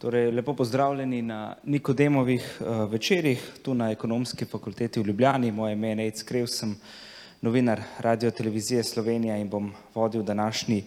Torej, lepo pozdravljeni na Nikodemovih uh, večerjih, tu na Ekonomski fakulteti v Ljubljani. Moje ime je Nejc Krev, sem novinar Radio Televizije Slovenija in bom vodil današnji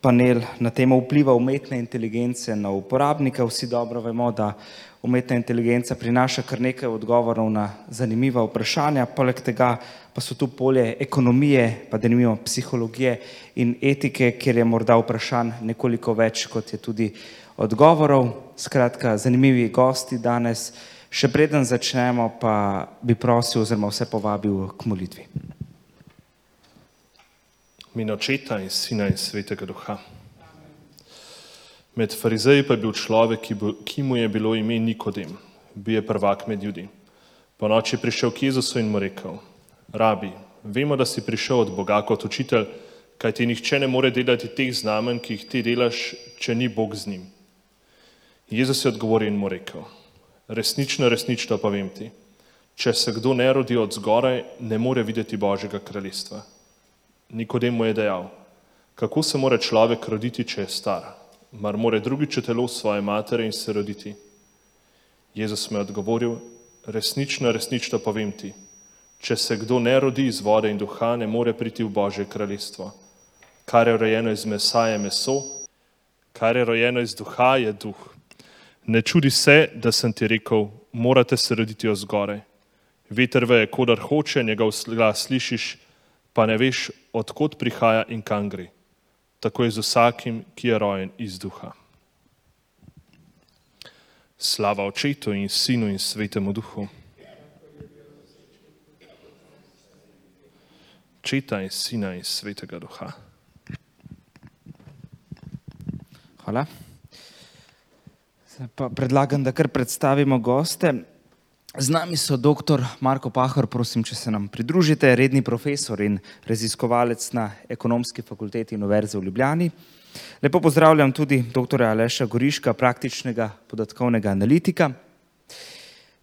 panel na temo vpliva umetne inteligence na uporabnika. Vsi dobro vemo, da umetna inteligenca prinaša kar nekaj odgovorov na zanimiva vprašanja, poleg tega pa so tu polje ekonomije, pa denimo psihologije in etike, kjer je morda vprašanj nekoliko več, kot je tudi odgovorov. Skratka, zanimivi gosti danes. Še preden začnemo, pa bi prosil oziroma vse povabil k molitvi. Mi očeta in sina in svetega duha. Med farizeji pa je bil človek, ki, bo, ki mu je bilo ime Nikodem, bil je prvak med ljudi. Po noči je prišel k Jezusu in mu rekel: Rabi, vemo, da si prišel od Boga kot učitelj, kaj ti nihče ne more delati teh znamen, ki jih ti delaš, če ni Bog z njim. Jezus je odgovoril in mu rekel: Resnično, resnično pa vem ti, če se kdo ne rodi od zgoraj, ne more videti Božjega kraljestva. Nikodem mu je dejal: Kako se mora človek roditi, če je star? mar more drugiče telo svoje matere in se roditi? Jezus mi je odgovoril, resnično, resnično povem ti, če se kdo ne rodi iz vode in duha, ne more priti v Božje kraljestvo. Kar je rojeno iz mesa je meso, kar je rojeno iz duha je duh. Ne čudi se, da sem ti rekel, morate se roditi od zgore. Veter veje, kodar hoče, njegov glas slišiš, pa ne veš, odkot prihaja in kam gre tako je z vsakim, ki je rojen iz duha. Slava očetu in sinu in svetemu duhu. Očeta in sina in svetega duha. Hvala. Pa predlagam, da kar predstavimo goste. Z nami so dr. Marko Pahor, prosim, če se nam pridružite, redni profesor in raziskovalec na Ekonomski fakulteti Univerze v Ljubljani. Lepo pozdravljam tudi dr. Aleša Goriška, praktičnega podatkovnega analitika.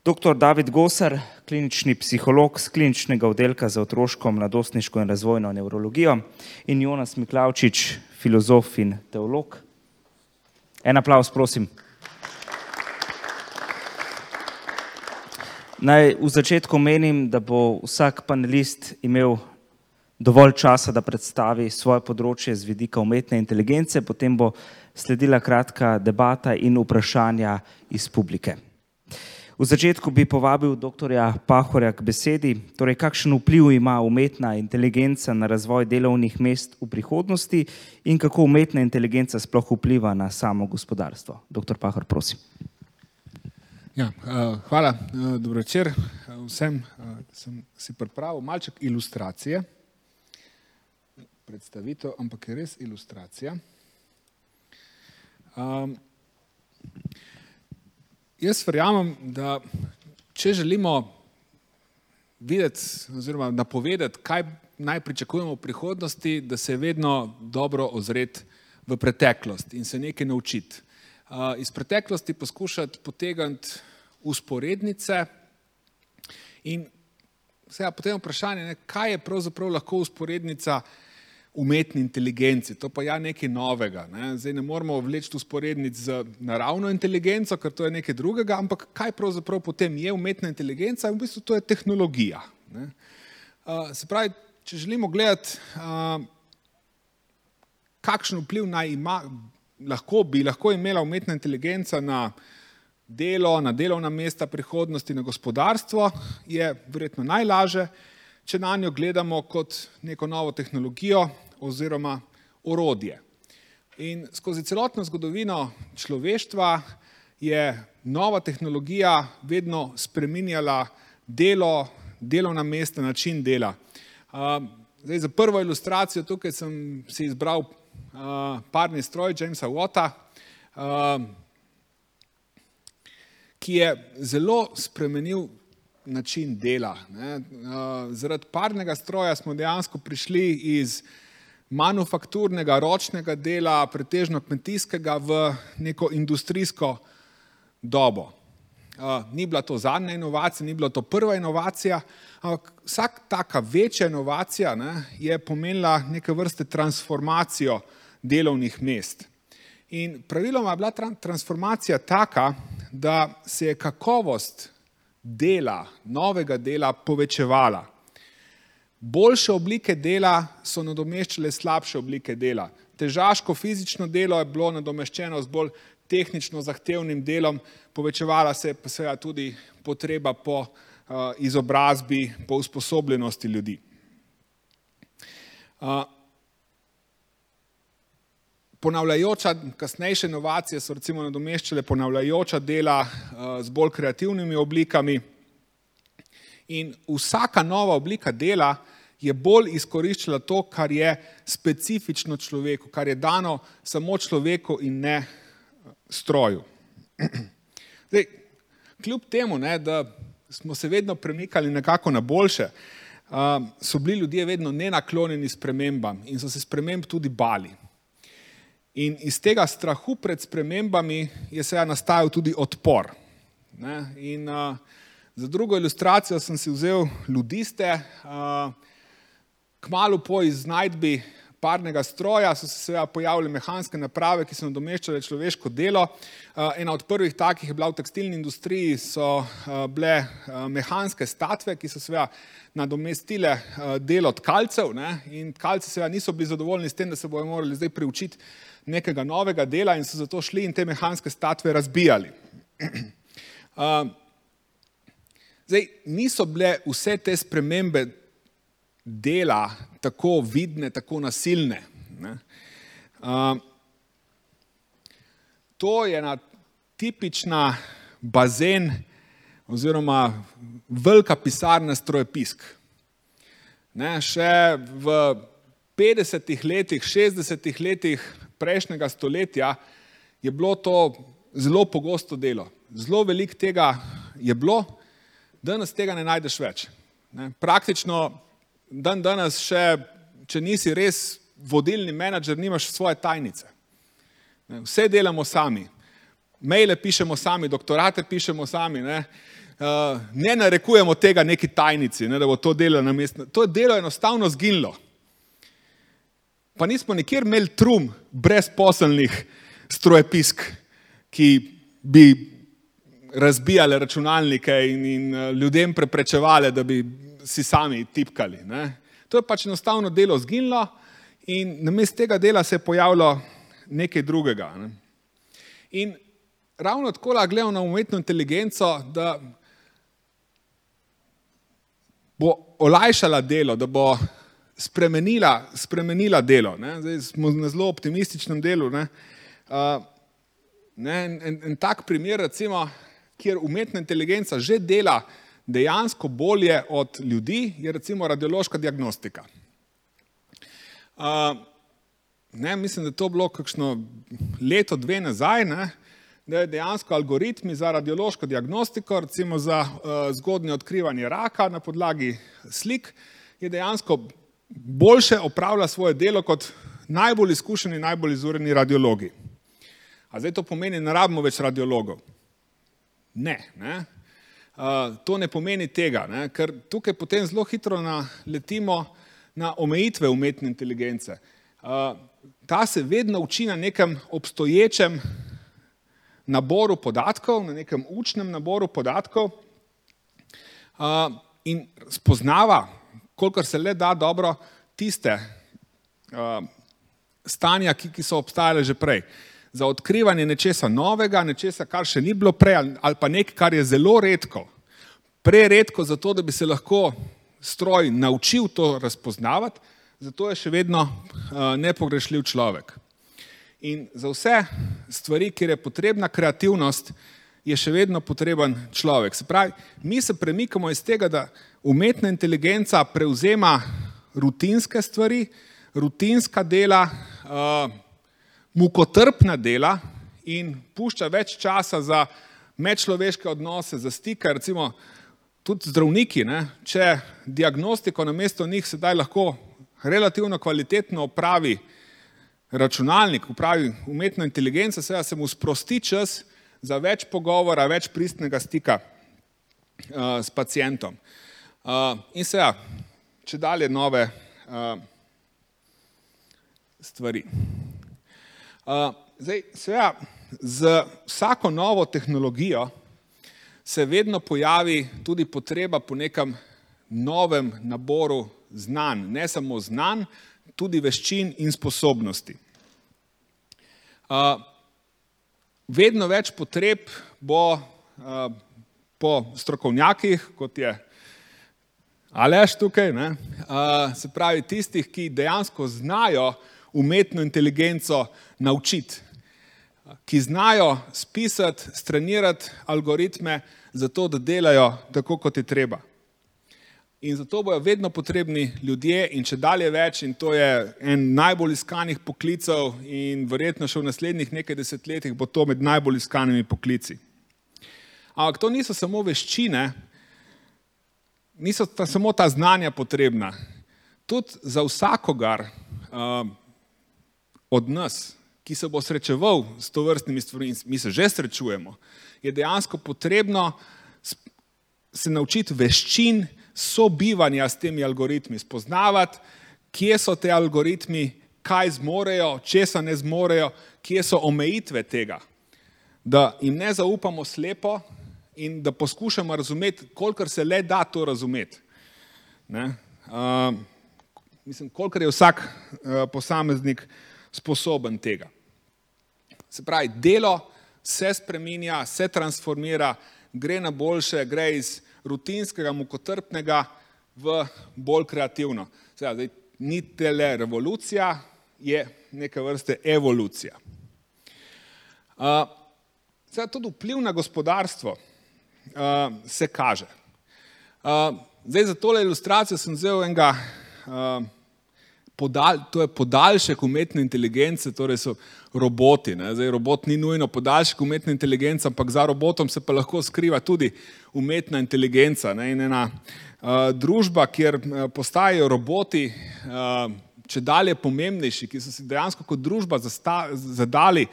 Dr. David Gosar, klinični psiholog z kliničnega oddelka za otroško, mladostniško in razvojno neurologijo in Jonas Miklavčič, filozof in teolog. En aplaus, prosim. Naj v začetku menim, da bo vsak panelist imel dovolj časa, da predstavi svoje področje z vidika umetne inteligence, potem bo sledila kratka debata in vprašanja iz publike. V začetku bi povabil dr. Pahorja k besedi, torej kakšen vpliv ima umetna inteligenca na razvoj delovnih mest v prihodnosti in kako umetna inteligenca sploh vpliva na samo gospodarstvo. Dr. Pahor, prosim. Ja, uh, hvala, uh, dobro večer uh, vsem. Uh, sem si pripravil malček ilustracije, predstavitev, ampak je res ilustracija. Um, jaz verjamem, da če želimo videti oziroma napovedati, kaj naj pričakujemo v prihodnosti, da se je vedno dobro ozreti v preteklost in se nekaj naučiti iz preteklosti poskušati potegniti usporednice. In seveda potem vprašanje, ne, kaj je pravzaprav lahko usporednica umetni inteligenci. To pa je ja nekaj novega. Ne. Zdaj ne moramo vleči usporednic z naravno inteligenco, ker to je nekaj drugega, ampak kaj pravzaprav potem je umetna inteligenca? V bistvu to je tehnologija. Ne. Se pravi, če želimo gledati, kakšen vpliv naj ima lahko, bi lahko imela umetna inteligenca na delo, na delovna mesta prihodnosti, na gospodarstvo, je verjetno najlaže, če na njo gledamo kot neko novo tehnologijo oziroma orodje. In skozi celotno zgodovino človeštva je nova tehnologija vedno spreminjala delo, delovna mesta, način dela. Zdaj, za prvo ilustracijo tukaj sem si izbral parni stroj Jamesa Watta, uh, ki je zelo spremenil način dela. Uh, zaradi parnega stroja smo dejansko prišli iz manufakturnega, ročnega dela, pretežno kmetijskega, v neko industrijsko dobo. Ni bila to zadnja inovacija, ni bila to prva inovacija, ampak vsak taka večja inovacija ne, je pomenila neke vrste transformacijo uh, delovnih mest. In praviloma je bila transformacija taka, da se je kakovost dela, novega dela povečevala. Boljše oblike dela so nadomeščale slabše oblike dela. Težaško fizično delo je bilo nadomeščeno z bolj tehnično zahtevnim delom, povečevala se je pa seveda tudi potreba po uh, izobrazbi, po usposobljenosti ljudi. Uh, ponavljajoča, kasnejše inovacije so recimo nadomeščale ponavljajoča dela uh, z bolj kreativnimi oblikami in vsaka nova oblika dela je bolj izkoriščala to, kar je specifično človeku, kar je dano samo človeku in ne stroju. Zdaj, kljub temu, ne, da smo se vedno premikali nekako na boljše, uh, so bili ljudje vedno nenaklonjeni spremembam in so se sprememb tudi bali. In iz tega strahu pred spremembami je seveda nastajal tudi odpor. Ne? In uh, za drugo ilustracijo sem si vzel ljudiste, uh, kmalo po iznajdbi parnega stroja so se seveda pojavile mehanske naprave, ki so nadomeščale človeško delo. Eh, ena od prvih takih je bila v tekstilni industriji, so eh, bile eh, mehanske statve, ki so seveda nadomestile delo tkalcev ne? in tkalci seveda niso bili zadovoljni s tem, da se bodo morali zdaj priučiti nekega novega dela in so zato šli in te mehanske statve razbijali. Zdaj, niso bile vse te spremembe dela tako vidne, tako nasilne. Uh, to je ena tipična bazen oziroma velika pisarna strojepisk. Ne, še v 50-ih letih, 60-ih letih prejšnjega stoletja je bilo to zelo pogosto delo. Zelo veliko tega je bilo, danes tega ne najdeš več. Ne, praktično dan danes še, če nisi res vodilni menedžer, nimaš svoje tajnice. Vse delamo sami. Maile pišemo sami, doktorate pišemo sami. Ne, uh, ne narekujemo tega neki tajnici, ne, da bo to delo na mestu. To delo je enostavno zginilo. Pa nismo nikjer imeli trum brezposelnih strojepisk, ki bi razbijali računalnike in, in ljudem preprečevali, da bi si sami tipkali. Ne. To je pač enostavno delo zginilo in namesto tega dela se je pojavilo nekaj drugega. Ne. In ravno tako gledamo na umetno inteligenco, da bo olajšala delo, da bo spremenila, spremenila delo. Ne. Zdaj smo na zelo optimističnem delu. Ne. Uh, ne, en, en tak primer, recimo, kjer umetna inteligenca že dela dejansko bolje od ljudi, je recimo radiološka diagnostika. Uh, ne, mislim, da je to bilo kakšno leto, dve nazaj, ne, da je dejansko algoritmi za radiološko diagnostiko, recimo za uh, zgodnje odkrivanje raka na podlagi slik, je dejansko boljše opravlja svoje delo kot najbolj izkušeni, najbolj izureni radiologi. A zdaj to pomeni, da ne rabimo več radiologov. Ne, ne to ne pomeni tega, ne? ker tukaj potem zelo hitro naletimo na omejitve umetne inteligence. Ta se vedno uči na nekem obstoječem naboru podatkov, na nekem učnem naboru podatkov in spoznava, kolikor se le da dobro, tiste stanja, ki so obstajale že prej za odkrivanje nečesa novega, nečesa, kar še ni bilo prej, ali pa nekaj, kar je zelo redko, preredko za to, da bi se lahko stroj naučil to razpoznavati, zato je še vedno uh, nepogrešljiv človek. In za vse stvari, kjer je potrebna kreativnost, je še vedno potreben človek. Se pravi, mi se premikamo iz tega, da umetna inteligenca prevzema rutinske stvari, rutinska dela, uh, mukotrpna dela in pušča več časa za medčloveške odnose, za stike, recimo tudi zdravniki, ne, če diagnostiko na mesto njih sedaj lahko relativno kvalitetno opravi računalnik, upravi umetna inteligenca, seveda se mu sprosti čas za več pogovora, več pristnega stika uh, s pacijentom. Uh, in seveda, če dalje nove uh, stvari. Zdaj, seveda, z vsako novo tehnologijo se vedno pojavi tudi potreba po nekem novem naboru znanj, ne samo znanj, tudi veščin in sposobnosti. Vedno več potreb bo po strokovnjakih, kot je Aleš tukaj, ne? Se pravi tistih, ki dejansko znajo umetno inteligenco naučiti ki znajo spisati, strenirati algoritme, zato da delajo tako, kot je treba. In zato bojo vedno potrebni ljudje, in če dalje več, in to je en najbolj iskanih poklicev, in verjetno še v naslednjih nekaj desetletjih bo to med najbolj iskanimi poklici. Ampak to niso samo veščine, niso ta, samo ta znanja potrebna. Tudi za vsakogar uh, od nas, ki se bo srečeval s to vrstnimi stvarmi, in mi se že srečujemo, je dejansko potrebno se naučiti veščin sobivanja s temi algoritmi, spoznavati, kje so te algoritmi, kaj zmorejo, česa ne zmorejo, kje so omejitve tega. Da jim ne zaupamo slepo in da poskušamo razumeti, kolikor se le da to razumeti. Uh, mislim, kolikor je vsak uh, posameznik sposoben tega. Se pravi, delo se spremenja, se transformira, gre na boljše, gre iz rutinskega, mukotrpnega v bolj kreativno. Zdaj, ni tele revolucija, je neka vrste evolucija. Uh, zdaj, tudi vpliv na gospodarstvo uh, se kaže. Uh, zdaj, za tole ilustracijo sem vzel enega uh, podal, to je podaljšek umetne inteligence, torej so roboti. Zdaj, robot ni nujno podaljšek umetne inteligence, ampak za robotom se pa lahko skriva tudi umetna inteligenca. Ne? In ena uh, družba, kjer postajajo roboti, uh, če dalje pomembnejši, ki so si dejansko kot družba zasta, zadali,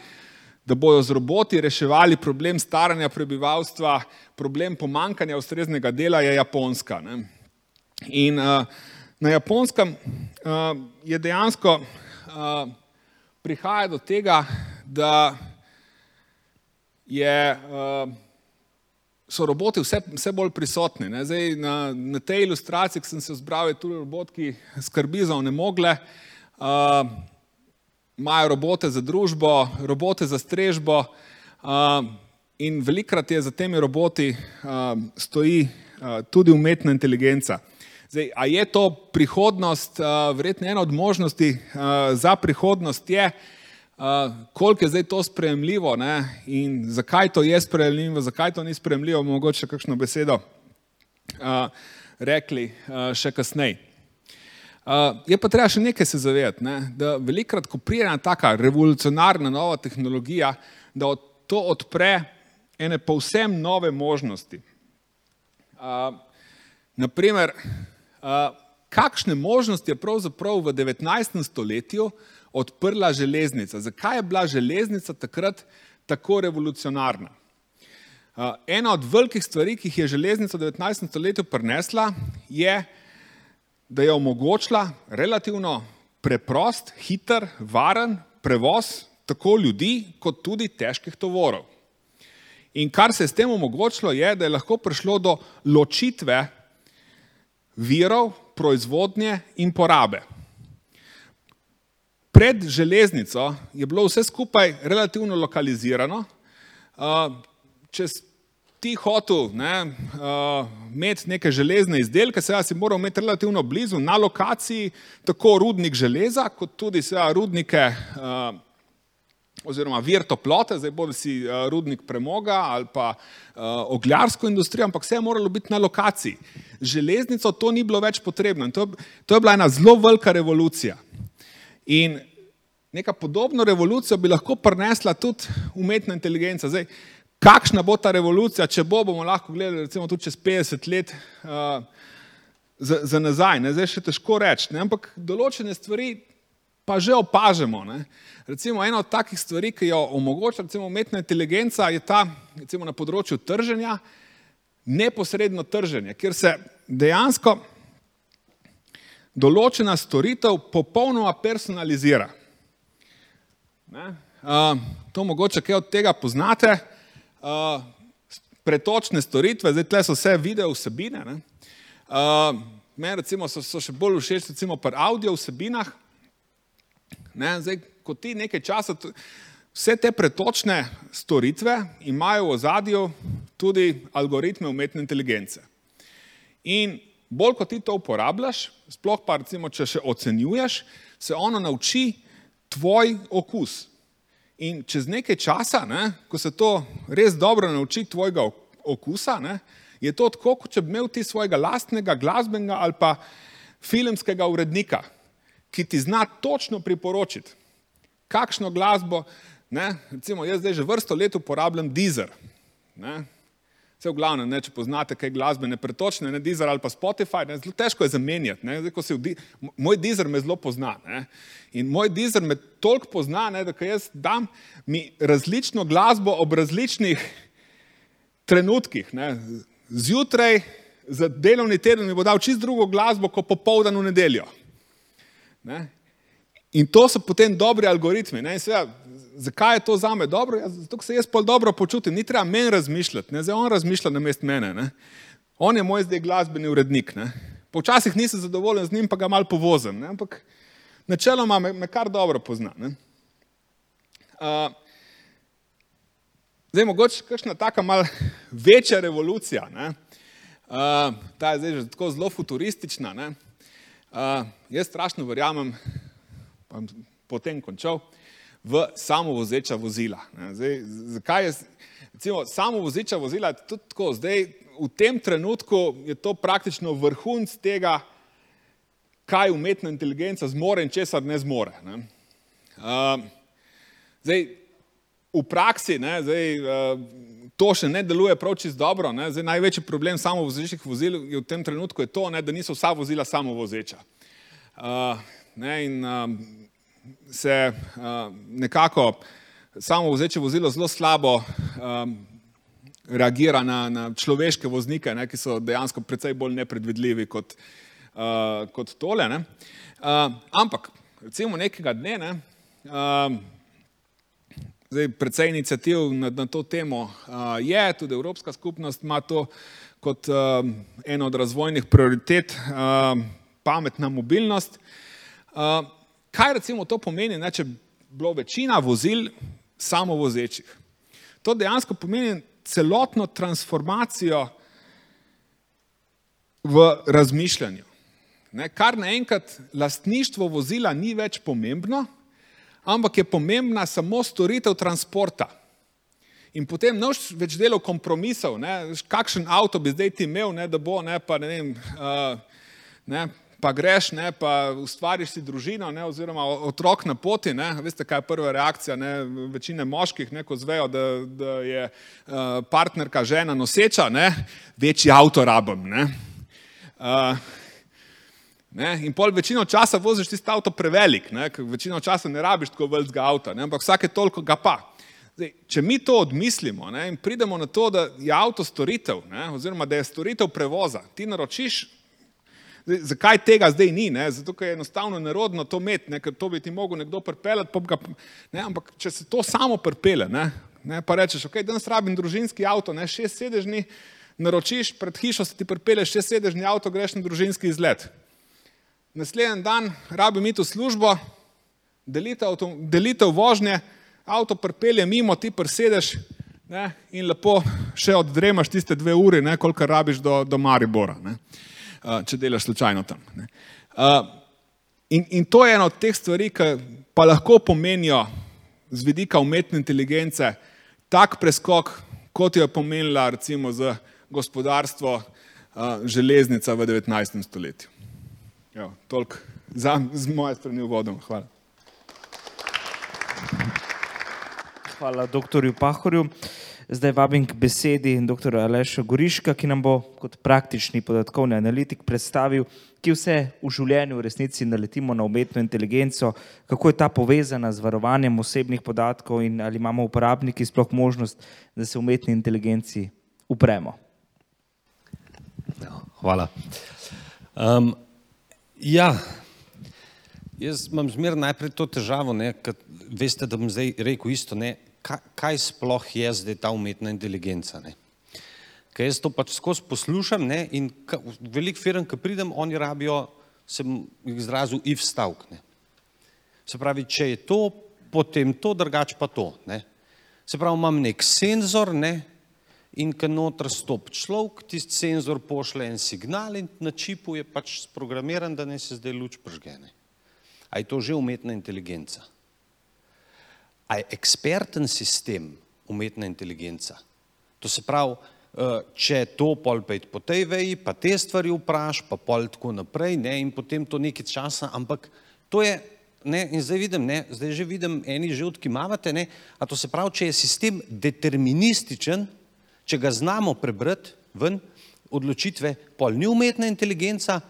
da bojo z roboti reševali problem staranja prebivalstva, problem pomankanja ustreznega dela, je Japonska. Ne? In uh, Na japonskem uh, je dejansko uh, prihaja do tega, da je, uh, so roboti vse, vse bolj prisotni. Zdaj, na, na tej ilustraciji, ki sem se zbral, je tudi robot, ki skrbi za onemogle. Uh, imajo robote za družbo, robote za strežbo uh, in velikrat je za temi roboti uh, stoji uh, tudi umetna inteligenca. Zdaj, a je to prihodnost, verjetno ena od možnosti za prihodnost je, koliko je zdaj to sprejemljivo ne? in zakaj to je sprejemljivo, zakaj to ni sprejemljivo, mogoče kakšno besedo rekli še kasneje. Je pa treba še nekaj se zavedati, ne? da velikrat, ko prije ena taka revolucionarna nova tehnologija, da to odpre ene povsem nove možnosti. Naprimer, kakšne možnosti je pravzaprav v 19. stoletju odprla železnica? Zakaj je bila železnica takrat tako revolucionarna? Ena od velikih stvari, ki jih je železnica v 19. stoletju prinesla, je, da je omogočila relativno preprost, hiter, varen prevoz tako ljudi, kot tudi težkih tovorov. In kar se je s tem omogočilo, je, da je lahko prišlo do ločitve virov, proizvodnje in porabe. Pred železnico je bilo vse skupaj relativno lokalizirano. Če ti hotel ne, imeti neke železne izdelke, se si moral imeti relativno blizu na lokaciji tako rudnik železa, kot tudi rudnike oziroma vir toplote, zdaj bodo si uh, rudnik premoga ali pa uh, ogljarsko industrijo, ampak vse je moralo biti na lokaciji. Železnico to ni bilo več potrebno in to, to je bila ena zelo velika revolucija. In neka podobno revolucijo bi lahko prinesla tudi umetna inteligenca. Zdaj, kakšna bo ta revolucija, če bo, bomo lahko gledali recimo tudi čez 50 let uh, za, za nazaj. Ne? Zdaj še težko reči, ampak določene stvari pa že opažamo. Ne? Recimo ena od takih stvari, ki jo omogoča recimo, umetna inteligenca, je ta recimo, na področju trženja, neposredno trženje, kjer se dejansko določena storitev popolnoma personalizira. Ne? Uh, to mogoče kaj od tega poznate. Uh, pretočne storitve, zdaj tle so vse video vsebine. Uh, Meni recimo so, so še bolj všeč recimo pri audio vsebinah. Ne, zdaj, ko ti nekaj časa, vse te pretočne storitve imajo v ozadju tudi algoritme umetne inteligence. In bolj, ko ti to uporabljaš, sploh pa recimo, če še ocenjuješ, se ono nauči tvoj okus. In čez nekaj časa, ne, ko se to res dobro nauči tvojega okusa, ne, je to tako, kot če bi imel ti svojega lastnega glasbenega ali pa filmskega urednika, ki ti zna točno priporočiti, kakšno glasbo. Ne, recimo, jaz zdaj že vrsto let uporabljam Deezer. Ne, Vse v glavnem, ne, če poznate kaj glasbene pretočne, ne Deezer ali pa Spotify, ne, zelo težko je zamenjati. Ne, zdaj, di, moj Deezer me zelo pozna. Ne, in moj Deezer me toliko pozna, ne, da jaz dam mi različno glasbo ob različnih trenutkih. Ne. Zjutraj za delovni teden mi bo dal čist drugo glasbo, kot popoldan v nedeljo. Ne. In to so potem dobri algoritmi. Ne, seveda, zakaj je to za me dobro? Ja, zato se jaz pol dobro počutim, ni treba meni razmišljati, ne? zdaj on razmišlja na mest mene. Ne? On je moj zdaj glasbeni urednik. Včasih nisem zadovoljen z njim, pa ga mal povozim, ne? ampak načeloma me, me kar dobro pozna. Uh, zdaj, mogoče kakšna taka mal večja revolucija, uh, ta je zdaj že tako zelo futuristična. Jaz strašno verjamem, pa potem končal, v samovozeča vozila. Zdaj, zakaj je recimo, samovozeča vozila tudi tako? Zdaj, v tem trenutku je to praktično vrhunc tega, kaj umetna inteligenca zmore in česar ne zmore. Ne? Uh, zdaj, v praksi ne, zdaj, uh, to še ne deluje prav čisto dobro. Zdaj, največji problem samovozečih vozil je v tem trenutku to, ne, da niso vsa vozila samovozeča. Uh, ne, in, uh, se uh, nekako samo vzeče vozilo zelo slabo um, reagira na, na človeške voznike, ne, ki so dejansko precej bolj nepredvidljivi kot, uh, kot tole. Ne. Uh, ampak, recimo nekega dne, ne, uh, zdaj precej inicijativ na, na to temo uh, je, tudi Evropska skupnost ima to kot uh, eno od razvojnih prioritet, uh, pametna mobilnost. Uh, kaj recimo to pomeni, ne, če bi bilo večina vozil samo vozečih? To dejansko pomeni celotno transformacijo v razmišljanju. Ne, kar naenkrat lastništvo vozila ni več pomembno, ampak je pomembna samo storitev transporta. In potem noč več delov kompromisov, ne, kakšen avto bi zdaj ti imel, ne, da bo, ne, pa ne vem, uh, ne, pa greš, ne, pa ustvariš si družino, ne, oziroma otrok na poti. Ne, veste, kaj je prva reakcija ne, večine moških, ne, ko zvejo, da, da je uh, partnerka žena noseča, ne, večji avto rabim. Ne. Uh, ne, in pol večino časa voziš tisti avto prevelik, ne, večino časa ne rabiš tako velikega avta, ne, ampak vsake toliko ga pa. Zdaj, če mi to odmislimo ne, in pridemo na to, da je avto storitev, ne, oziroma da je storitev prevoza, ti naročiš Zdaj, zakaj tega zdaj ni? Ne? Zato, ker je enostavno nerodno to imeti, ne? ker to bi ti mogel nekdo pripeljati. Ga, ne? Ampak če se to samo pripele, ne? ne? pa rečeš, ok, danes rabim družinski avto, ne? šest sedežni, naročiš, pred hišo se ti pripele šest sedežni avto, greš na družinski izlet. Naslednji dan rabim iti v službo, delitev, delitev vožnje, avto pripelje mimo, ti prsedeš ne? in lepo še oddremaš tiste dve uri, koliko rabiš do, do Maribora. Ne? če delaš slučajno tam. In, in to je ena od teh stvari, ki pa lahko pomenijo z vidika umetne inteligence tak preskok, kot jo je pomenila recimo za gospodarstvo železnica v 19. stoletju. Jo, toliko za, z moje strani uvodom. Hvala. Hvala doktorju Pahorju. Zdaj vabim k besedi dr. Aleša Goriška, ki nam bo kot praktični podatkovni analitik predstavil, ki vse v življenju v resnici naletimo na umetno inteligenco, kako je ta povezana z varovanjem osebnih podatkov in ali imamo uporabniki sploh možnost, da se umetni inteligenci upremo. Hvala. Um, ja, Jaz imam zmer najprej to težavo, kad, veste, da bom zdaj rekel isto, ne, kaj, kaj sploh je zdaj ta umetna inteligenca. Ne. Ker jaz to pač skozi poslušam ne, in ka, velik firm, ki pridem, oni rabijo, sem izrazil if stavk. Ne. Se pravi, če je to, potem to, drugače pa to. Ne. Se pravi, imam nek senzor ne, in ko noter stop človek, tisti senzor pošle en signal in na čipu je pač sprogramiran, da ne se zdaj luč pržgene. A je to že umetna inteligenca? A je eksperten sistem umetna inteligenca? To se pravi, eh, če to pol pejt po tej veji, pa te stvari vpraš, pa pol tako naprej, ne, in potem to nekaj časa, ampak to je, ne, in zdaj vidim, ne, zdaj že vidim, eni že odkimavate, ne, a to se pravi, če je sistem determinističen, če ga znamo prebrati ven, odločitve, pol ni umetna inteligenca,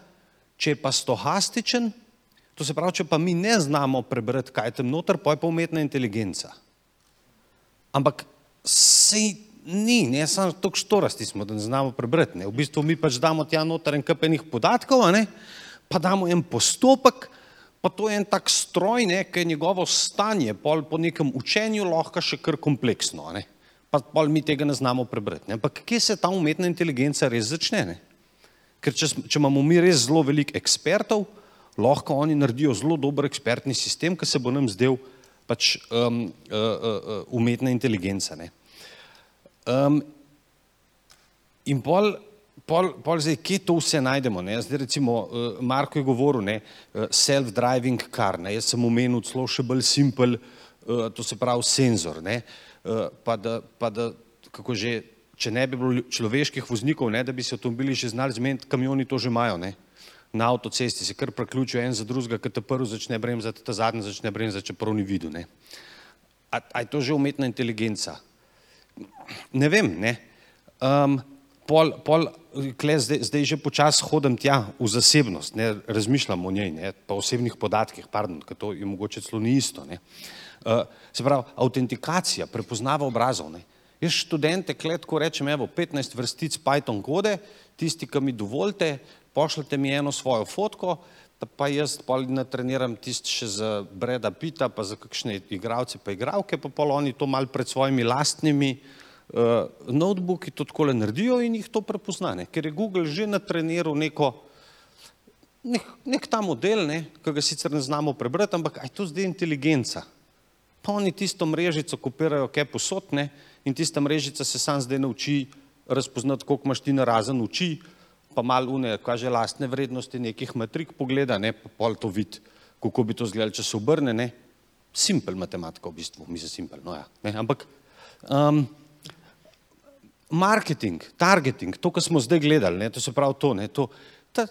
če je pa stohastičen, To se pravi, če pa mi ne znamo prebrati, kaj je tam noter, pa je pa umetna inteligenca. Ampak sej ni, ne samo tako štorasti smo, da ne znamo prebrati. Ne. V bistvu mi pač damo tja noter en kapenih podatkov, ne, pa damo en postopek, pa to je en tak stroj, ne, ki je njegovo stanje, pol po nekem učenju lahko še kar kompleksno, ne. Pa mi tega ne znamo prebrati. Ne. Ampak kje se ta umetna inteligenca res začne? Ne? Ker če, če imamo mi res zelo veliko ekspertov, lahko oni naredijo zelo dober ekspertni sistem, ki se bo nam zdel pač um, uh, uh, umetna inteligenca. Um, in pol, pol, pol zdaj, kje to vse najdemo? Ne? Zdaj recimo, uh, Marko je govoril, ne, self-driving car, ne? jaz sem omenil celo še bolj simpel, uh, to se pravi senzor, ne? Uh, pa da, pa da, kako že, če ne bi bilo človeških voznikov, ne, da bi se avtomobili že znali zmeniti, kamioni to že imajo, ne? na avtocesti se kar preključijo en za drugega, ki te prvi začne bremzati, ta zadnji začne bremzati, čeprav ni videl. Ne? A, a je to že umetna inteligenca? Ne vem, ne. Um, pol, pol, kle, zdaj, zdaj že počasi hodim tja v zasebnost, ne, razmišljam o njej, ne, pa o osebnih podatkih, pardon, ker to je mogoče celo ni isto. Ne. Uh, se pravi, autentikacija, prepoznava obrazov. Ne. Jaz študente kletko rečem, evo, 15 vrstic Python kode, tisti, ki mi dovolite, pošljite mi eno svojo fotko, pa jaz pol natreniram tisti še za Breda Pita, pa za kakšne igravce pa igravke, pa pol oni to mal pred svojimi lastnimi uh, notebooki to takole naredijo in jih to prepoznane, ker je Google že natreniral neko, nek, nek ta model, ne, ki ga sicer ne znamo prebrati, ampak aj to zdaj inteligenca. Pa oni tisto mrežico kopirajo kaj posotne in tista mrežica se sam zdaj nauči razpoznati, koliko imaš ti narazen oči, pa malo une, kaže lastne vrednosti nekih matrik pogleda, ne, pa pol to vidi, kako bi to izgledalo, če se obrne, ne, simpel matematika v bistvu, mi se simpel, no ja, ne, ampak um, marketing, targeting, to, kar smo zdaj gledali, ne, to se pravi to, ne, to, ta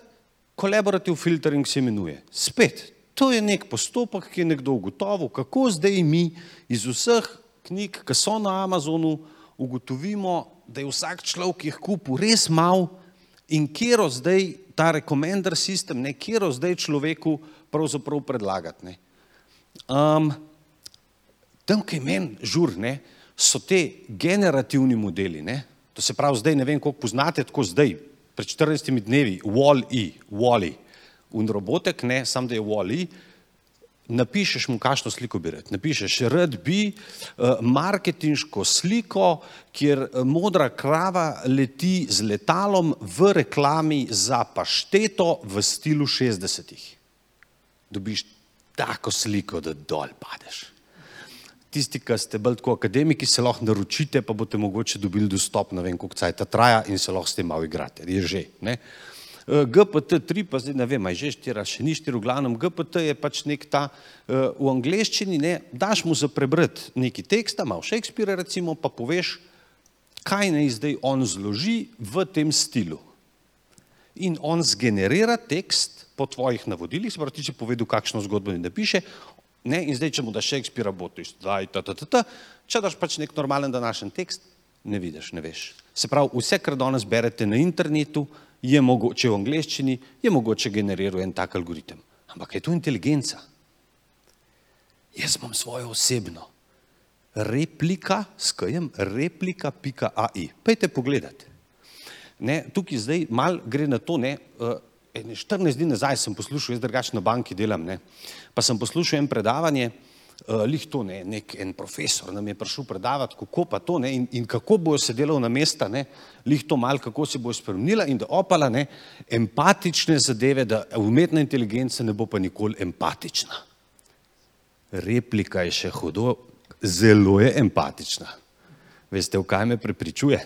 collaborative filtering se imenuje, spet, to je nek postopek, ki je nekdo ugotovil, kako zdaj mi iz vseh knjig, ki so na Amazonu, ugotovimo, da je vsak človek jih kupil res mal, in kjer zdaj ta rekomender sistem, ne, kjer zdaj človeku pravzaprav predlagati. Um, tam, ki meni žur, ne, so te generativni modeli. Ne. To se pravi, zdaj ne vem, koliko poznate, tako zdaj, pred 14 dnevi, Wall-E, Wall-E, un robotek, ne, sam da je Wall-E, napišeš mu, kakšno sliko bi rad. Napišeš, rad bi uh, marketinško sliko, kjer uh, modra krava leti z letalom v reklami za pašteto v stilu 60-ih. Dobiš tako sliko, da dol padeš. Tisti, ki ste bolj tako akademiki, se lahko naročite, pa boste mogoče dobili dostop, ne vem, koliko cajt traja in se lahko s tem malo igrate. Je že. Ne? Eh, GPT-3, pa zdaj ne vem, aj že štiri, še ni štiri, v glavnem GPT je pač nek ta uh, v angleščini, ne, daš mu za prebrati neki tekst, malo Shakespeare recimo, pa poveš, kaj naj zdaj on zloži v tem stilu. In on zgenerira tekst po tvojih navodilih, se pravi, če povedal, kakšno zgodbo ne napiše, ne, in zdaj, če mu da Shakespeare, bo to isto, daj, ta, ta, ta, ta, če daš pač nek normalen današnji tekst, ne vidiš, ne veš. Se pravi, vse, kar danes berete na internetu, je mogoče v angleščini, je mogoče generirati en tak algoritem. Ampak je to inteligenca. Jaz imam svojo osebno. Replika, skajem, replika.ai. Pejte pogledati. Ne, tukaj zdaj mal gre na to, ne, uh, ene 14 dni nazaj sem poslušal, jaz drugače na banki delam, ne, pa sem poslušal en predavanje, uh, lih to ne, nek en profesor nam je prišel predavati, kako pa to ne, in, in kako bojo se delovna mesta, ne, lih to mal, kako se bo spremenila in da opala ne, empatične zadeve, da umetna inteligenca ne bo pa nikoli empatična. Replika je še hudo, zelo je empatična. Veste, v kaj me prepričuje?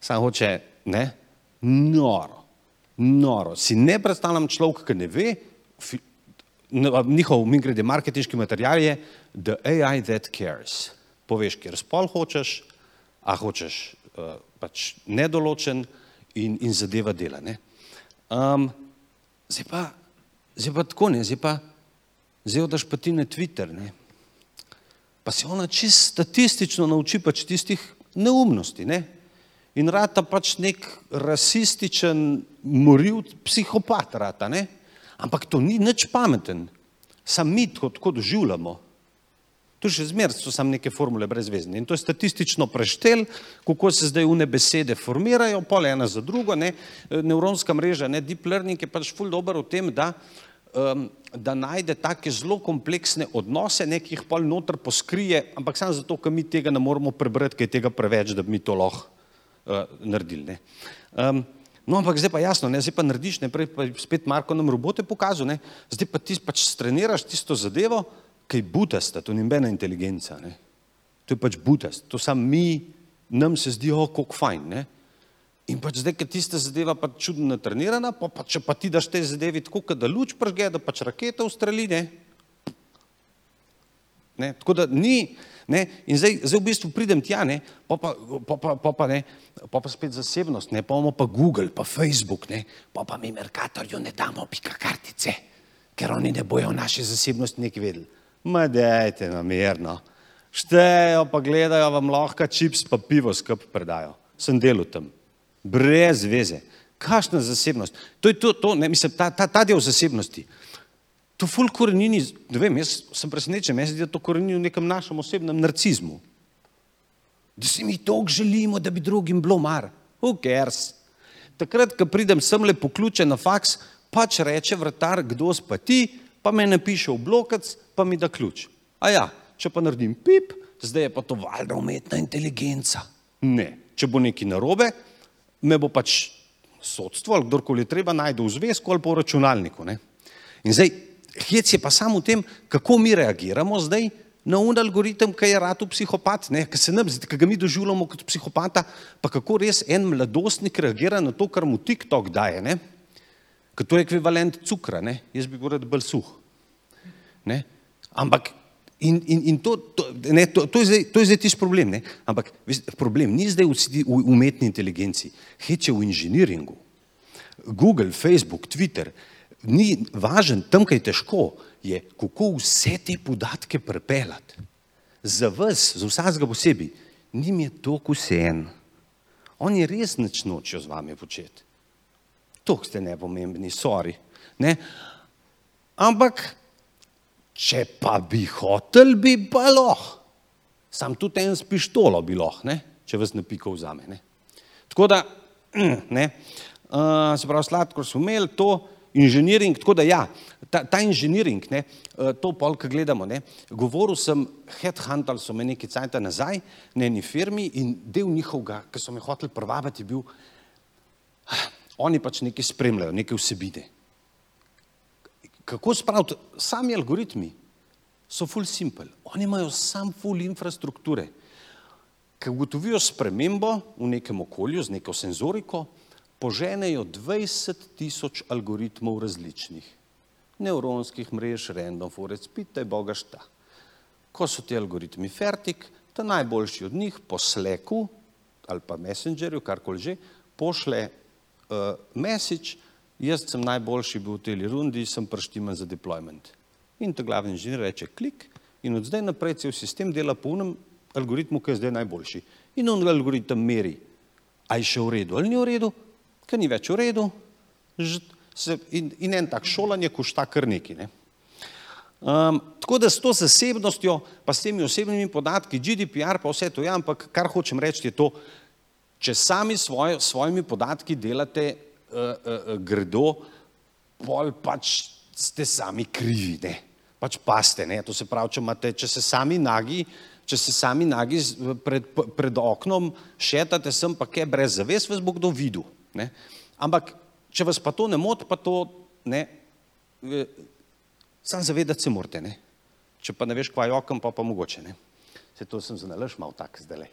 Sam hoče, ne, noro, noro. Si ne predstavljam človeka, ki ne ve, njihov, mi grede, marketinški material je The AI That Cares. Poveš, kjer spol hočeš, a hočeš uh, pač nedoločen in, in zadeva dela. Um, zdaj, pa, zdaj pa tako, ne, zdaj pa, zdaj odaš pa ti na Twitter, ne? pa se ona čist statistično nauči pač tistih neumnosti. Ne? In rata pač nek rasističen, moril psihopat, rata, ne? Ampak to ni nič pameten, sam mi to tako doživljamo. To še zmeraj so samo neke formule brezvezne in to je statistično preštel, kako se zdaj une besede formirajo, pol ena za drugo, ne? neuronska mreža, ne? deep learning je pač ful dober v tem, da, um, da najde take zelo kompleksne odnose, nekih pol noter poskrije, ampak samo zato, ker mi tega ne moramo prebrati, ker je tega preveč, da bi mi to lahko uh, naredili. Um, no, ampak zdaj pa jasno, ne, zdaj pa narediš, ne, prej pa spet Marko nam robote pokazal, ne, zdaj pa ti pač streniraš tisto zadevo, kaj butasta, to ni nobena inteligenca, ne. To je pač butast, to sam mi, nam se zdi, o, koliko fajn, ne. In pač zdaj, ker tista zadeva pa čudno natrenirana, pa, pa če pa ti daš te zadevi tako, da luč pržge, da pač raketa ustreli, ne. Ne, tako da ni, Ne? In zdaj, zdaj v bistvu pridem tja, ne? Pa, pa, pa, pa, pa, pa, ne? pa pa spet zasebnost, ne? pa imamo pa Google, pa Facebook, ne? pa pa mi Merkatorju ne damo pika kartice, ker oni ne bojo naše zasebnosti nekaj vedeli. Ma dajte namerno. Štejo pa gledajo, vam lahko čips pa pivo skup predajo. Sem delal tam. Brez veze. Kakšna zasebnost? To je to, to ne, mislim, ta, ta, ta del zasebnosti. To ful korenini, ne vem, jaz sem presenečen, jaz zdi, da to korenini v nekem našem osebnem narcizmu. Da si mi toliko želimo, da bi drugim bilo mar. Who cares? Takrat, ko pridem sem le poključen na faks, pač reče vrtar, kdo spa ti, pa me napiše v blokac, pa mi da ključ. A ja, če pa naredim pip, zdaj je pa to valjda umetna inteligenca. Ne, če bo neki narobe, me bo pač sodstvo ali kdorkoli treba najde v zvezku ali po računalniku. Ne? In zdaj, hec je pa samo v tem, kako mi reagiramo zdaj na un algoritem, ki je rado psihopat, ki ga mi doživljamo kot psihopata, pa kako res en mladostnik reagira na to, kar mu TikTok daje. Ne? Ker to je ekvivalent cukra, ne? jaz bi bil bolj suh. Ne? Ampak in, in, in to, to, ne, to, to, je zdaj, to je zdaj tisti problem. Ne? Ampak problem ni zdaj v, v umetni inteligenci, hec je v inženiringu. Google, Facebook, Twitter, ni važen, tam, kaj je težko, je kako vse te podatke prepeljati. Za vas, za vsakega posebej, njim je to vseen. On je res nič nočijo z vami početi. To ste nepomembni, sorry. Ne? Ampak, če pa bi hotel, bi pa lahko. Sam tudi en s pištolo bi lahko, če vas ne piko vzame. Ne? Tako da, ne, uh, se pravi, sladkor so imeli to, inženiring, tako da ja, ta, ta inženiring, ne, eh, to pol, ki gledamo, ne, govoril sem, headhuntal so me nekaj cajta nazaj na eni firmi in del njihovega, ki so me hoteli prvavati, je bil, oni pač nekaj spremljajo, neke vsebine. Kako spraviti, sami algoritmi so full simple, oni imajo sam full infrastrukture, ki ugotovijo spremembo v nekem okolju z neko senzoriko, poženejo 20 tisoč algoritmov različnih, nevronskih mrež, random forest, pitaj Boga šta. Ko so ti algoritmi fertik, ta najboljši od njih po Slacku ali pa Messengerju, karkoli že, pošle uh, message, jaz sem najboljši bil v tej rundi, sem prštiman za deployment. In ta glavni inženir reče klik in od zdaj naprej cel sistem dela po unem algoritmu, ki je zdaj najboljši. In on algoritem meri, a je še v redu ali ni v redu, ker ni več v redu. In, in en tak šolanje košta kar neki. Ne. Um, tako da s to zasebnostjo, pa s temi osebnimi podatki, GDPR, pa vse to, ja, ampak kar hočem reči je to, če sami svoje, svojimi podatki delate uh, gredo, pol pač ste sami krivi, ne? pač paste. Ne? To se pravi, če, imate, če se sami nagi, če se sami nagi pred, pred oknom šetate sem, pa kaj brez zaves, vas bo kdo videl. Ne? Ampak, če vas pa to ne moti, pa to ne, sam zavedati se morate. Ne? Če pa ne veš, kva je okno, pa pa mogoče. Ne? Se to sem zanalaš malo tak zdaj.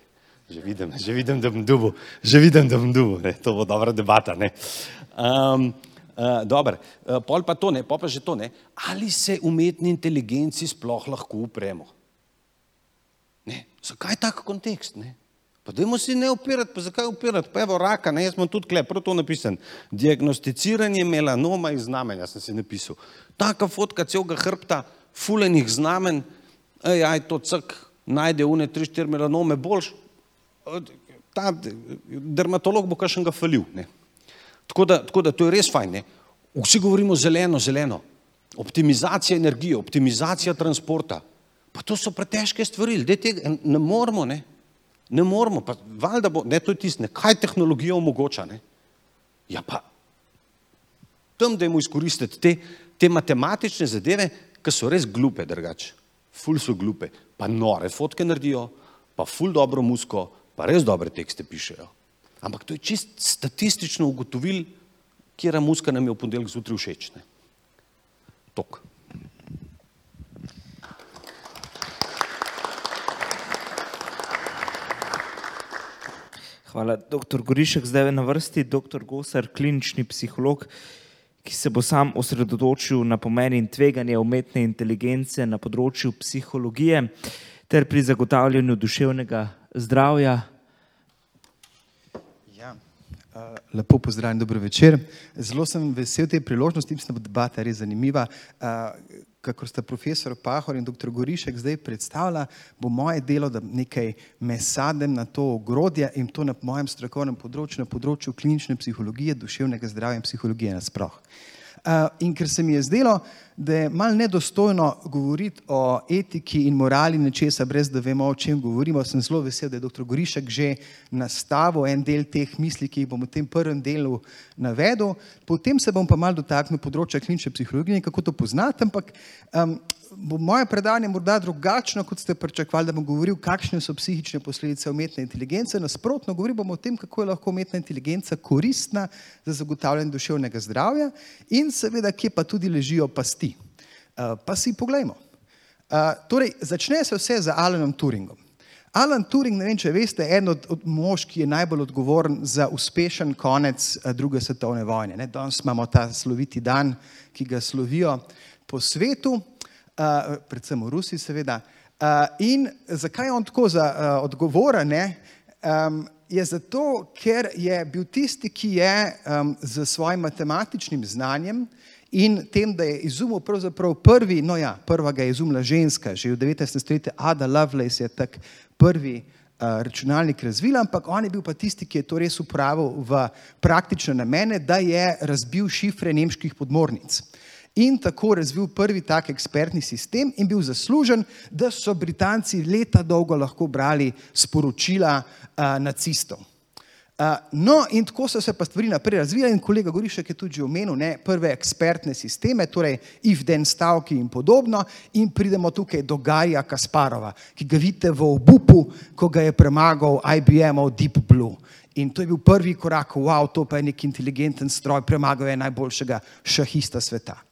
Že vidim, že vidim, da bom dubu, že vidim, da bom dubu, ne? to bo dobra debata. Um, uh, Dobro, uh, pol pa to ne, pol pa že to ne. Ali se umetni inteligenci sploh lahko upremo? Ne, zakaj tak kontekst? Ne? Pa dajmo si ne upirati, pa zakaj upirati? Pa evo raka, ne, jaz sem tudi klep, prav to napisan. Diagnosticiranje melanoma iz znamenja sem si napisal. Taka fotka celega hrbta, fulenih znamen, ej, aj to cak, najde une tri, štiri melanome boljš, ta dermatolog bo kakšnega falil. Ne. Tako, da, tako da to je res fajn. Ne. Vsi govorimo zeleno, zeleno. Optimizacija energije, optimizacija transporta. Pa to so pretežke stvari, ljudje tega ne moramo, ne. Ne moramo, pa valjda bo, ne, to je tisto, kaj tehnologija omogoča, ne. Ja pa, tam dajmo izkoristiti te, te matematične zadeve, ki so res glupe drugače. Ful so glupe, pa nore fotke naredijo, pa ful dobro musko, pa res dobre tekste pišejo. Ampak to je čist statistično ugotovil, kjera muska nam je v ponedeljek zjutraj všeč. Tok. Hvala, doktor Gorišek. Zdaj je na vrsti doktor Gosar, klinični psiholog, ki se bo sam osredotočil na pomen in tveganje umetne inteligence na področju psihologije ter pri zagotavljanju duševnega zdravja. Ja, lepo pozdravljen, dobro večer. Zelo sem vesel te priložnosti, mislim, da bo debata res zanimiva. Kako sta profesor Pahor in dr. Gorišek zdaj predstavila, bo moje delo, da nekaj mesadem na to ogrodje in to na mojem strokovnem področju, na področju klinične psihologije, duševnega zdravja in psihologije nasploh. In ker se mi je zdelo, da je mal nedostojno govoriti o etiki in morali nečesa, brez da vemo, o čem govorimo, sem zelo vesel, da je dr. Gorišek že nastavil en del teh misli, ki jih bom v tem prvem delu navedel. Potem se bom pa mal dotaknil področja klinične psihologije kako to poznati, ampak um, bo moje predavanje morda drugačno, kot ste pričakovali, da bom govoril, kakšne so psihične posledice umetne inteligence. Nasprotno, govoril bom o tem, kako je lahko umetna inteligenca koristna za zagotavljanje duševnega zdravja in seveda, kje pa tudi ležijo pasti. Uh, pa si poglejmo. Uh, torej, začne se vse z Alanom Turingom. Alan Turing, ne vem, če veste, je eden od, od mož, ki je najbolj odgovoren za uspešen konec uh, druge svetovne vojne. Ne? Danes imamo ta sloviti dan, ki ga slovijo po svetu. Uh, predvsem v Rusiji, seveda. Uh, in zakaj je on tako za, uh, odgovoren? Um, je zato, ker je bil tisti, ki je um, z svojim matematičnim znanjem in tem, da je izumil pravzaprav prvi, no ja, prva ga je izumila ženska, že v 19. stoletju Ada Lovelace je tak prvi uh, računalnik razvila, ampak on je bil pa tisti, ki je to res upravil v praktične namene, da je razbil šifre nemških podmornic in tako razvil prvi tak ekspertni sistem in bil zaslužen, da so Britanci leta dolgo lahko brali sporočila uh, nacistov. Uh, no, in tako so se pa stvari naprej razvijale, in kolega Gorišek je tudi omenil ne, prve ekspertne sisteme, torej if-den stavki in podobno, in pridemo tukaj do Garija Kasparova, ki ga vidite v obupu, ko ga je premagal IBM-ov Deep Blue. In to je bil prvi korak, wow, to pa je nek inteligenten stroj, premagal je najboljšega šahista sveta.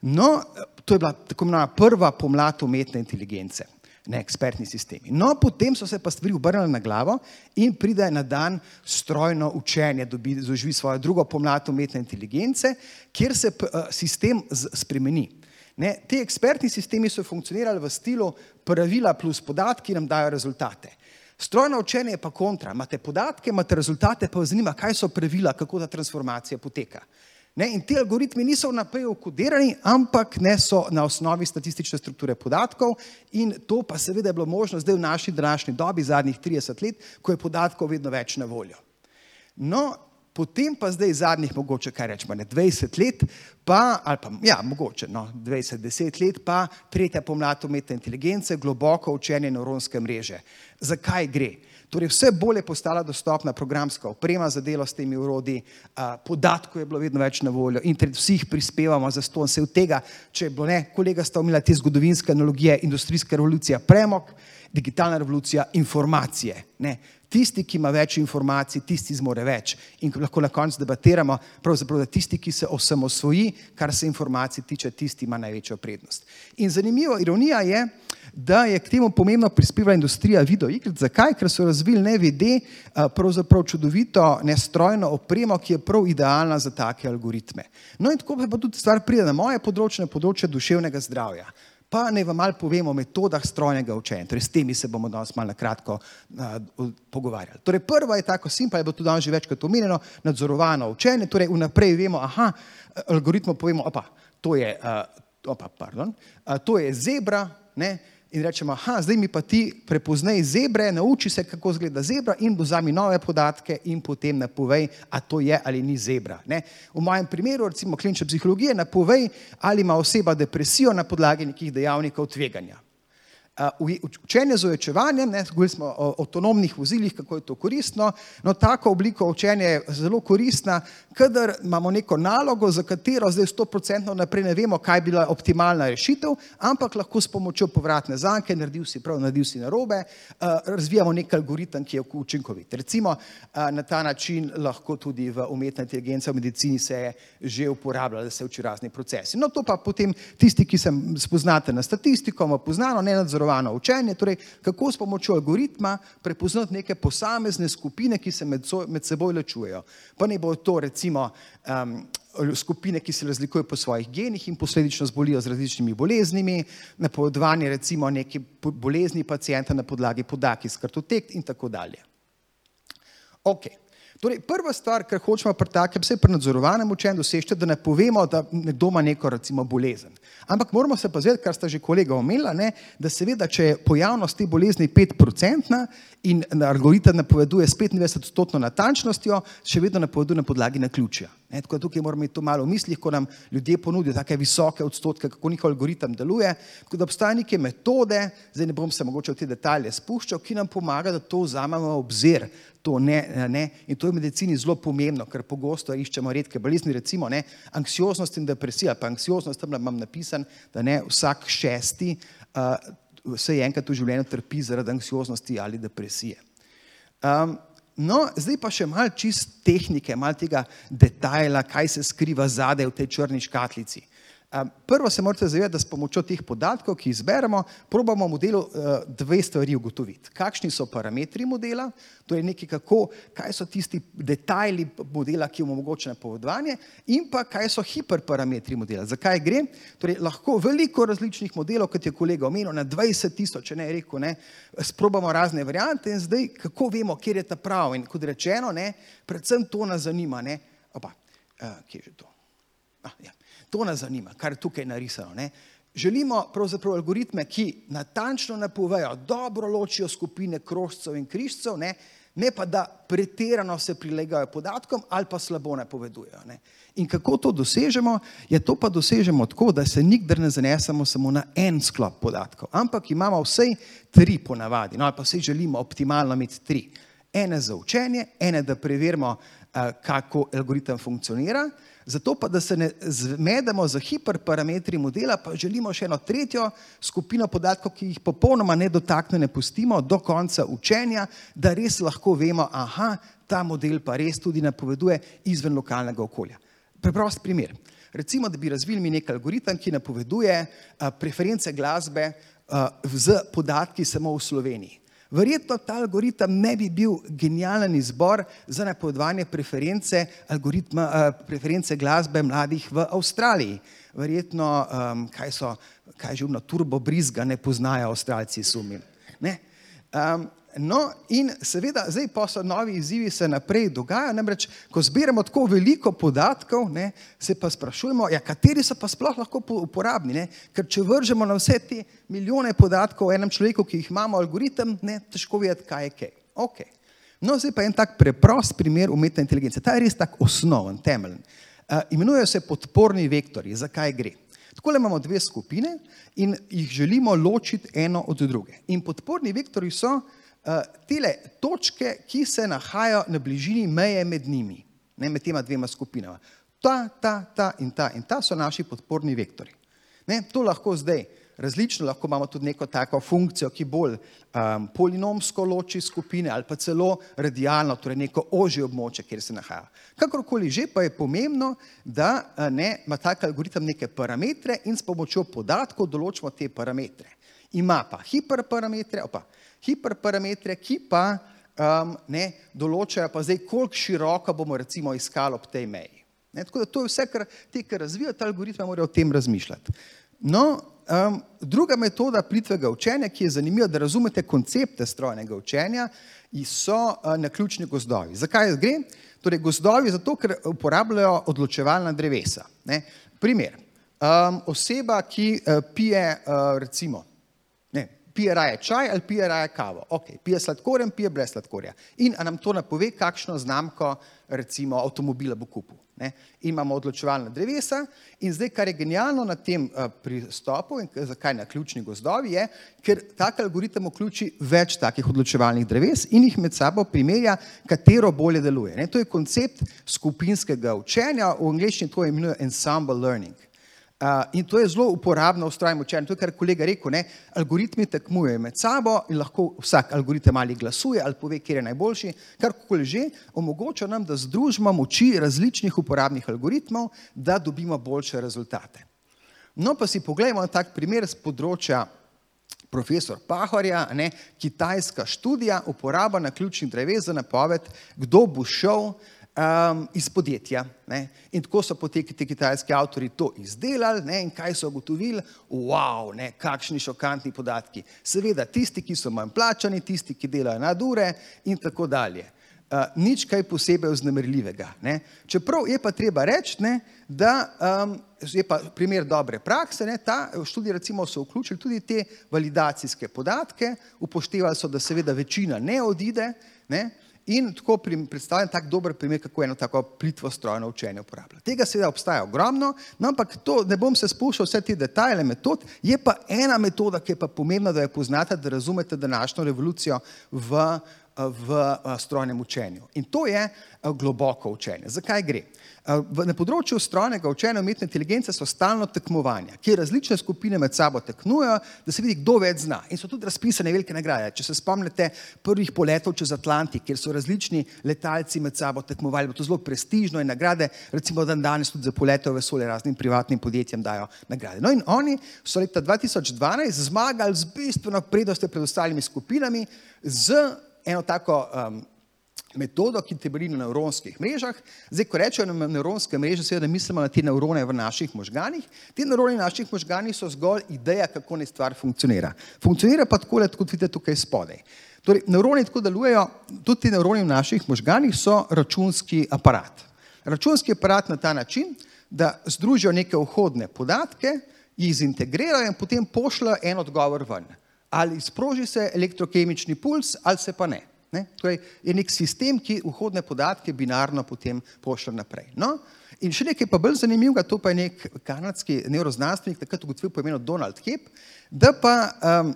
No, to je bila tako imenovana prva pomlad umetne inteligence, ne ekspertni sistemi. No, potem so se pa stvari obrnile na glavo in pride na dan strojno učenje, dobi, doživi svojo drugo pomlad umetne inteligence, kjer se uh, sistem spremeni. Ne, te ekspertni sistemi so funkcionirali v stilu pravila plus podatki nam dajo rezultate. Strojno učenje je pa kontra. Imate podatke, imate rezultate, pa vas zanima, kaj so pravila, kako ta transformacija poteka. Ne, in ti algoritmi niso vnaprej okodirani, ampak ne so na osnovi statistične strukture podatkov, in to pa seveda je bilo možno zdaj v naši današnji dobi, zadnjih 30 let, ko je podatkov vedno več na voljo. No, potem pa zdaj zadnjih, mogoče kaj rečemo, ne 20 let, pa, ali pa ja, mogoče no, 20-10 let, pa tretja pomlad umetne inteligence, globoko učenje nevronske mreže. Zakaj gre? Torej, vse bolje postala dostopna programska oprema za delo s temi urodi, podatkov je bilo vedno več na voljo, internet vsi jih prispevamo za ston, se od tega, če je bilo ne, kolega sta omila te zgodovinske analogije, industrijska revolucija, premog, digitalna revolucija, informacije. Ne. Tisti, ki ima več informacij, tisti zmore več. In lahko na koncu debatiramo, da tisti, ki se osamosvoji, kar se informacij tiče, tisti ima največjo prednost. In zanimivo, ironija je, da je k temu pomembno prispevala industrija videoiger. Zakaj? Ker so razvili nevide, pravzaprav čudovito, nestrojno opremo, ki je prav idealna za take algoritme. No in tako pa tudi stvar pride na moje področje, na področje duševnega zdravja. Pa naj vam malo povemo o metodah strojnega učenja. Torej, s temi se bomo danes malo na kratko uh, pogovarjali. Torej, prva je tako simpla, je bilo tudi danes že večkrat omenjeno, nadzorovano učenje. Torej, vnaprej vemo, aha, algoritmo povemo, opa, to je, uh, opa, pardon, uh, to je zebra, ne, in rečemo, aha, zdaj mi pa ti prepoznaj zebre, nauči se, kako izgleda zebra in vzami nove podatke in potem napovej, a to je ali ni zebra. Ne? V mojem primeru, recimo klinične psihologije, napovej, ali ima oseba depresijo na podlagi nekih dejavnikov tveganja. Učenje z ojačevanjem, govorili smo o avtonomnih vozilih, kako je to koristno. No, tako obliko učenja je zelo koristna, kadar imamo neko nalogo, za katero zdaj 100% naprej ne vemo, kaj bi bila optimalna rešitev, ampak lahko s pomočjo povratne zanke, naredil si prav, naredil si narobe, razvijamo nek algoritem, ki je učinkovit. Recimo na ta način lahko tudi v umetna inteligenca v medicini se je že uporabljala, da se uči razni procesi. No, to pa potem tisti, ki se spoznate na statistiko, poznano, ne nadzorujemo, nadzorovano učenje, torej kako s pomočjo algoritma prepoznati neke posamezne skupine, ki se med, so, med seboj ločujejo. Pa ne bo to recimo um, skupine, ki se razlikujejo po svojih genih in posledično zbolijo z različnimi boleznimi, napovedovanje recimo neke bolezni pacijenta na podlagi podatki iz kartotek in tako dalje. Okay. Torej, prva stvar, kar hočemo pri takem, vse pri nadzorovanem učenju doseči, da ne povemo, da nekdo ima neko recimo bolezen. Ampak moramo se pa zvedeti, kar sta že kolega omenila, ne, da seveda, če je pojavnost te bolezni 5% in algoritem napoveduje s 95% natančnostjo, še vedno napoveduje na podlagi naključja. Ne, tako da tukaj moramo imeti to malo v mislih, ko nam ljudje ponudijo take visoke odstotke, kako njihov algoritem deluje. Tako da obstajajo neke metode, zdaj ne bom se mogoče v te detalje spuščal, ki nam pomaga, da to vzamemo v obzir. To ne, ne. In to je v medicini zelo pomembno, ker pogosto iščemo redke bolezni, recimo ne, anksioznost in depresija. Pa anksioznost tam imam napisan, da ne vsak šesti uh, se enkrat v življenju trpi zaradi anksioznosti ali depresije. Um, No, zdaj pa še malo čist tehnike, malo tega detajla, kaj se skriva zadaj v tej črni škatlici. Prvo se morate zavedati, da s pomočjo teh podatkov, ki jih zberemo, probamo v modelu eh, dve stvari ugotoviti. Kakšni so parametri modela, torej nekaj kako, kaj so tisti detajli modela, ki omogočajo napovedovanje in pa kaj so hiperparametri modela. Zakaj gre? Torej lahko veliko različnih modelov, kot je kolega omenil, na 20 tisoč, če ne ne, sprobamo razne variante in zdaj kako vemo, kjer je ta prav in kot rečeno, ne, predvsem to nas zanima, ne, opa, uh, kje je že to? Ah, ja. To nas zanima, kar je tukaj narisano. Ne? Želimo pravzaprav algoritme, ki natančno napovejo, dobro ločijo skupine krožcev in križcev, ne? ne pa da pretirano se prilegajo podatkom ali pa slabo napovedujejo. Ne? In kako to dosežemo? Je to pa dosežemo tako, da se nikdar ne zanesemo samo na en sklop podatkov, ampak imamo vsej tri ponavadi, no ali pa vsej želimo optimalno imeti tri. Ene za učenje, ene da preverimo, kako algoritem funkcionira, Zato pa, da se ne zmedemo z hiperparametri modela, pa želimo še eno tretjo skupino podatkov, ki jih popolnoma nedotaknjene pustimo do konca učenja, da res lahko vemo, aha, ta model pa res tudi napoveduje izven lokalnega okolja. Preprost primer. Recimo, da bi razvili mi nek algoritem, ki napoveduje preference glasbe z podatki samo v Sloveniji. Verjetno ta algoritem ne bi bil genijalen izbor za napovedovanje preference, uh, preference glasbe mladih v Avstraliji. Verjetno, um, kaj so, kaj že umno, turbo brizga ne poznajo Avstralci, sumim. Um, No, in seveda, zdaj pa so novi izzivi, se naprej dogajajo. Namreč, ko zbiramo tako veliko podatkov, ne, se pa sprašujemo, ja, kateri so pa sploh lahko uporabni. Ne? Ker če vržemo na vse te milijone podatkov o enem človeku, ki jih imamo, algoritem, ne, težko vedeti, kaj je kaj. Okay. No, zdaj pa en tak preprost primer umetne inteligence. Ta je res tako osnoven, temeljen. Uh, imenujejo se podporni vektori. Zakaj gre? Tako imamo dve skupine in jih želimo ločiti eno od druge. In podporni vektori so uh, tele točke, ki se nahajajo na bližini meje med njimi, ne, med tema dvema skupinama. Ta, ta, ta in ta in ta so naši podporni vektori. Ne, to lahko zdaj različno, lahko imamo tudi neko tako funkcijo, ki bolj um, polinomsko loči skupine ali pa celo radijalno, torej neko ožje območje, kjer se nahaja. Kakorkoli že, pa je pomembno, da ne, ima tak algoritem neke parametre in s pomočjo podatkov določimo te parametre. Ima pa hiperparametre, opa, hiperparametre, ki pa um, ne, določajo pa zdaj, koliko široko bomo recimo iskali ob tej meji. Ne, tako da to je vse, kar ti, ki razvijajo ta algoritme, morajo o tem razmišljati. No, um, druga metoda plitvega učenja, ki je zanimiva, da razumete koncepte strojnega učenja, so uh, naključni gozdovi. Zakaj gre? Torej, gozdovi zato, ker uporabljajo odločevalna drevesa. Ne. Primer, um, oseba, ki uh, pije uh, recimo pije raje čaj ali pije raje kavo. Ok, pije sladkorjem, pije brez sladkorja. In nam to napove, kakšno znamko recimo avtomobila bo kupil. Ne? Imamo odločevalna drevesa in zdaj, kar je genialno na tem uh, pristopu in zakaj na ključni gozdovi je, ker tak algoritem vključi več takih odločevalnih dreves in jih med sabo primerja, katero bolje deluje. Ne? To je koncept skupinskega učenja, v angleščini to imenuje ensemble learning. Uh, in to je zelo uporabno v strojnem učenju. To je, kar kolega rekel, ne? algoritmi tekmujejo med sabo in lahko vsak algoritem ali glasuje ali pove, kje je najboljši. Karkoli že, omogoča nam, da združimo moči različnih uporabnih algoritmov, da dobimo boljše rezultate. No, pa si pogledamo tak primer z področja profesor Pahorja, ne? kitajska študija, uporaba na ključnih dreveh za napoved, kdo bo šel um, iz podjetja. Ne? In tako so potem ti kitajski avtori to izdelali ne? in kaj so ugotovili, wow, ne? kakšni šokantni podatki. Seveda, tisti, ki so manj plačani, tisti, ki delajo nad ure in tako dalje. Uh, nič kaj posebej vznemirljivega. Ne? Čeprav je pa treba reči, ne, da um, je pa primer dobre prakse, ne, ta študij recimo so vključili tudi te validacijske podatke, upoštevali so, da seveda večina ne odide, ne, In tako predstavljam tak dober primer, kako eno tako plitvo strojno učenje uporablja. Tega seveda obstaja ogromno, no, ampak to ne bom se spuščal vse te detajle metod, je pa ena metoda, ki je pa pomembna, da jo poznate, da razumete današnjo revolucijo v, v strojnem učenju. In to je globoko učenje. Zakaj gre? Na področju strojnega učenja umetne inteligence so stalno tekmovanja, kjer različne skupine med sabo tekmujejo, da se vidi, kdo več zna. In so tudi razpisane velike nagrade. Če se spomnite prvih poletov čez Atlantik, kjer so različni letalci med sabo tekmovali, bo to zelo prestižno in nagrade, recimo dan danes tudi za polete v vesolje raznim privatnim podjetjem dajo nagrade. No in oni so leta 2012 zmagali z bistveno prednostjo pred ostalimi skupinami z eno tako um, metodo, ki temelji na nevronskih mrežah. Zdaj, ko rečemo na nevronske mreže, seveda mislimo na te nevrone v naših možganih. Te nevrone v naših možganih so zgolj ideja, kako ne stvar funkcionira. Funkcionira pa tako, kot vidite tukaj spodaj. Torej, nevroni tako delujejo, tudi ti nevroni v naših možganih so računski aparat. Računski aparat na ta način, da združijo neke vhodne podatke, jih zintegrirajo in potem pošljajo en odgovor ven. Ali sproži se elektrokemični puls ali se pa ne. Ne? Torej, je nek sistem, ki vhodne podatke binarno potem pošlje naprej. No? In še nekaj pa bolj zanimivega, to pa je nek kanadski neuroznanstvenik, takrat ugotovil po imenu Donald Hep, da pa, um,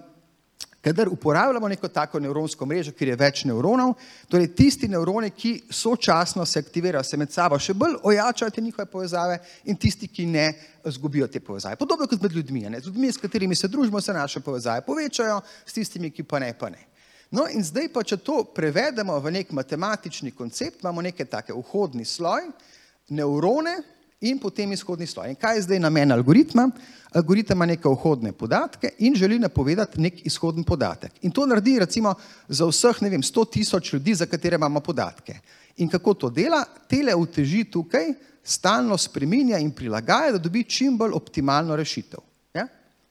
kadar uporabljamo neko tako nevronsko mrežo, kjer je več nevronov, torej tisti nevroni, ki sočasno se aktivirajo, se med sabo še bolj ojačajo te njihove povezave in tisti, ki ne zgubijo te povezave. Podobno kot med ljudmi, ne? z ljudmi, s katerimi se družimo, se naše povezave povečajo, s tistimi, ki pa ne, pa ne. No, in zdaj pa, če to prevedemo v nek matematični koncept, imamo neke take vhodni sloj, nevrone in potem izhodni sloj. In kaj je zdaj namen algoritma? Algoritem ima neke vhodne podatke in želi napovedati nek izhodni podatek. In to naredi recimo za vseh, ne vem, 100 tisoč ljudi, za katere imamo podatke. In kako to dela? Tele uteži tukaj, stalno spreminja in prilagaja, da dobi čim bolj optimalno rešitev. Ja?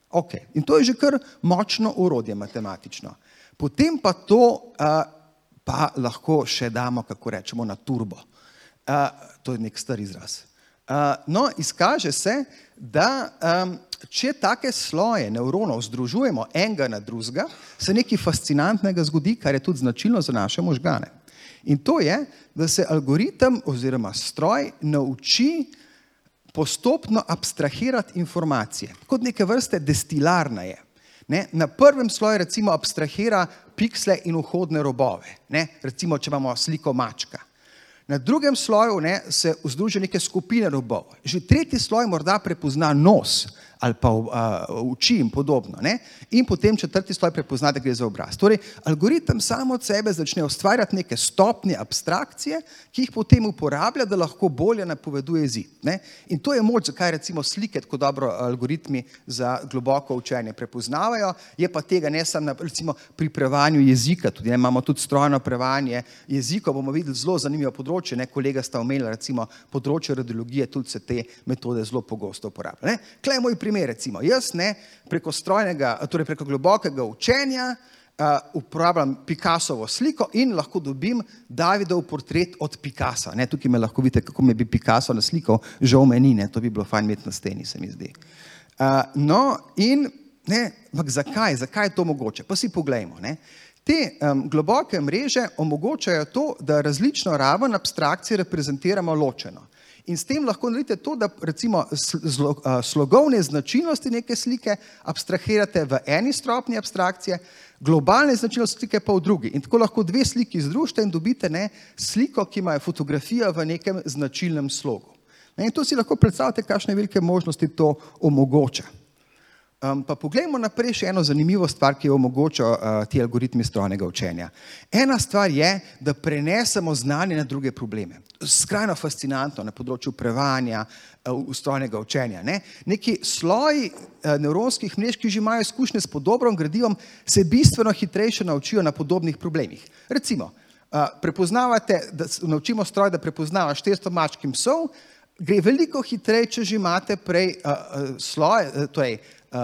Okay. In to je že kar močno urodje matematično potem pa to uh, pa lahko še damo, kako rečemo, na turbo. Uh, to je nek star izraz. Uh, no, izkaže se, da um, če take sloje nevronov združujemo enega na drugega, se nekaj fascinantnega zgodi, kar je tudi značilno za naše možgane. In to je, da se algoritem oziroma stroj nauči postopno abstrahirati informacije, kot neke vrste destilarna je. Ne? Na prvem sloju recimo abstrahira piksle in vhodne robove, ne? recimo če imamo sliko mačka. Na drugem sloju ne, se združijo neke skupine robov. Že tretji sloj morda prepozna nos, ali pa uh, oči in podobno. Ne? In potem četrti sloj prepozna, da gre za obraz. Torej, algoritem samo od sebe začne ustvarjati neke stopnje abstrakcije, ki jih potem uporablja, da lahko bolje napoveduje zid. Ne? In to je moč, zakaj recimo slike tako dobro algoritmi za globoko učenje prepoznavajo, je pa tega ne samo recimo, pri prevajanju jezika, tudi ne? imamo tudi strojno prevajanje jezika, bomo videli zelo zanimivo področje, ne? kolega sta omenila recimo področje radiologije, tudi se te metode zelo pogosto uporabljajo. Klej moj primer primer, recimo, jaz ne preko strojnega, torej preko globokega učenja uh, uporabljam Picassovo sliko in lahko dobim Davidov portret od Picassa. Ne, tukaj me lahko vidite, kako me bi Picasso na sliko, žal meni, ne, to bi bilo fajn imeti na steni, se mi zdi. Uh, no, in ne, zakaj, zakaj je to mogoče? Pa si poglejmo. Ne. Te um, globoke mreže omogočajo to, da različno raven abstrakcije reprezentiramo ločeno. In s tem lahko naredite to, da recimo slogovne značilnosti neke slike abstrahirate v eni stopni abstrakcije, globalne značilnosti slike pa v drugi. In tako lahko dve sliki združite in dobite ne, sliko, ki ima fotografijo v nekem značilnem slogu. In to si lahko predstavljate, kakšne velike možnosti to omogoča. Um, pa poglejmo naprej še eno zanimivo stvar, ki jo omogoča uh, ti algoritmi strojnega učenja. Ena stvar je, da prenesemo znanje na druge probleme. Skrajno fascinantno na področju prevajanja uh, strojnega učenja. Ne? Neki sloji uh, nevronskih mrež, ki že imajo izkušnje s podobnim gradivom, se bistveno hitrejše naučijo na podobnih problemih. Recimo, uh, prepoznavate, da naučimo stroj, da prepoznava 400 mačkim psov, gre veliko hitreje, če že imate prej uh, uh, sloj, uh, torej,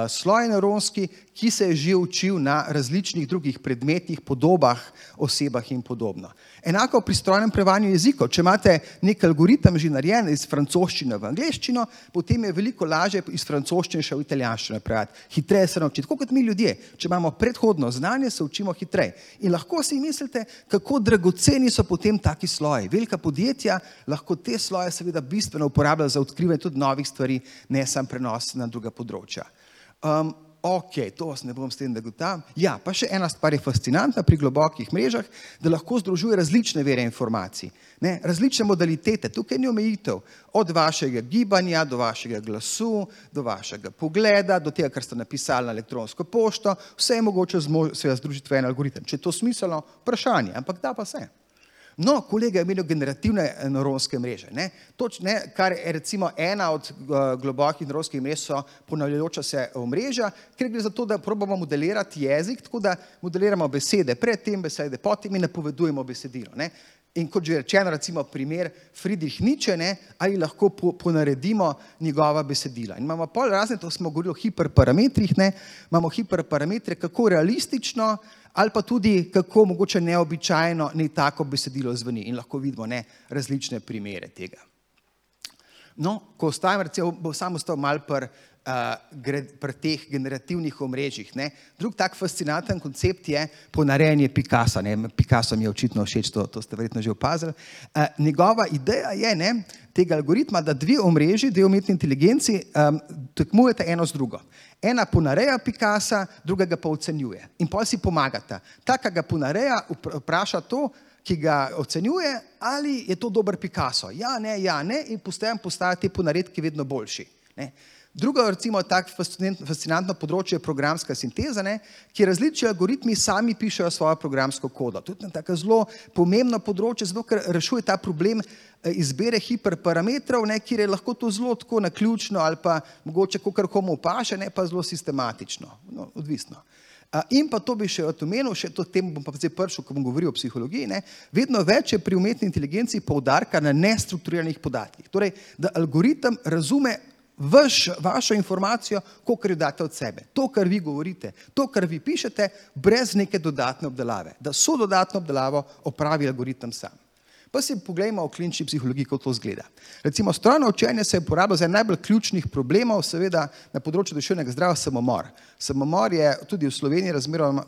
sloj neuronski, ki se je že učil na različnih drugih predmetih, podobah, osebah in podobno. Enako pri strojnem prevajanju jezikov. Če imate nek algoritem že narejen iz francoščine v angliščino, potem je veliko lažje iz francoščine še v italijanščino prevajati. Hitreje se naučiti. Tako kot mi ljudje. Če imamo predhodno znanje, se učimo hitreje. In lahko si mislite, kako dragoceni so potem taki sloji. Velika podjetja lahko te sloje seveda bistveno uporabljajo za odkrivanje tudi novih stvari, ne samo prenos na druga področja. Um, ok, to vas ne bom s tem dogotam. Ja, pa še ena stvar je fascinantna pri globokih mrežah, da lahko združuje različne vere informacij, ne, različne modalitete. Tukaj ni omejitev od vašega gibanja do vašega glasu, do vašega pogleda, do tega, kar ste napisali na elektronsko pošto. Vse je mogoče združiti v en algoritem. Če je to smiselno, vprašanje, ampak da pa se. No, kolega je imel generativne eh, neuronske mreže. Ne? Toč, ne, kar je recimo ena od uh, globokih neuronskih mrež, so ponavljajoča se omrežja, ker gre za to, da probamo modelirati jezik, tako da modeliramo besede pred tem, besede potem in napovedujemo besedilo. Ne? In kot že rečeno, recimo primer Friedrich Nietzsche, ne, ali lahko po, ponaredimo njegova besedila. In imamo pol razne, to smo govorili o hiperparametrih, ne, imamo hiperparametre, kako realistično ali pa tudi kako mogoče neobičajno ne tako besedilo zveni in lahko vidimo ne, različne primere tega. No, ko ostajem, recimo, bo samo ostal mal pr, uh, pri teh generativnih omrežjih. Ne. Drug tak fascinanten koncept je ponarejanje Picasa. Ne. Picasso mi je očitno všeč, to, to ste verjetno že opazili. Uh, njegova ideja je ne, tega algoritma, da dve omrežji, dve umetni inteligenci um, tekmujete eno z drugo. Ena ponareja Picasa, drugega pa ocenjuje. In pa si pomagata. Ta, ki ga ponareja, vpraša to, ki ga ocenjuje, ali je to dober Picasso. Ja, ne, ja, ne, in postajem postajati ponaredki vedno boljši. Ne. Drugo, recimo, tako fascinantno področje je programska sinteza, ne, kjer različni algoritmi sami pišejo svojo programsko kodo. To je tako zelo pomembno področje, zato ker rešuje ta problem eh, izbire hiperparametrov, ne, kjer je lahko to zelo tako naključno ali pa mogoče kar komu paše, ne pa zelo sistematično, no, odvisno. In pa to bi še omenil, še to temu bom pa zdaj prišel, ko bom govoril o psihologiji, ne, vedno več je pri umetni inteligenci poudarka na nestrukturiranih podatkih. Torej, da algoritem razume vaš, vašo informacijo, kot jo date od sebe. To, kar vi govorite, to, kar vi pišete, brez neke dodatne obdelave. Da so dodatno obdelavo opravi algoritem sam. Pa si pogledajmo v klinični psihologiji, kako to zgleda. Recimo, strojno učenje se uporablja za najbolj ključnih problemov, seveda na področju duševnega zdravja, samomor. Samomor je tudi v Sloveniji razmeroma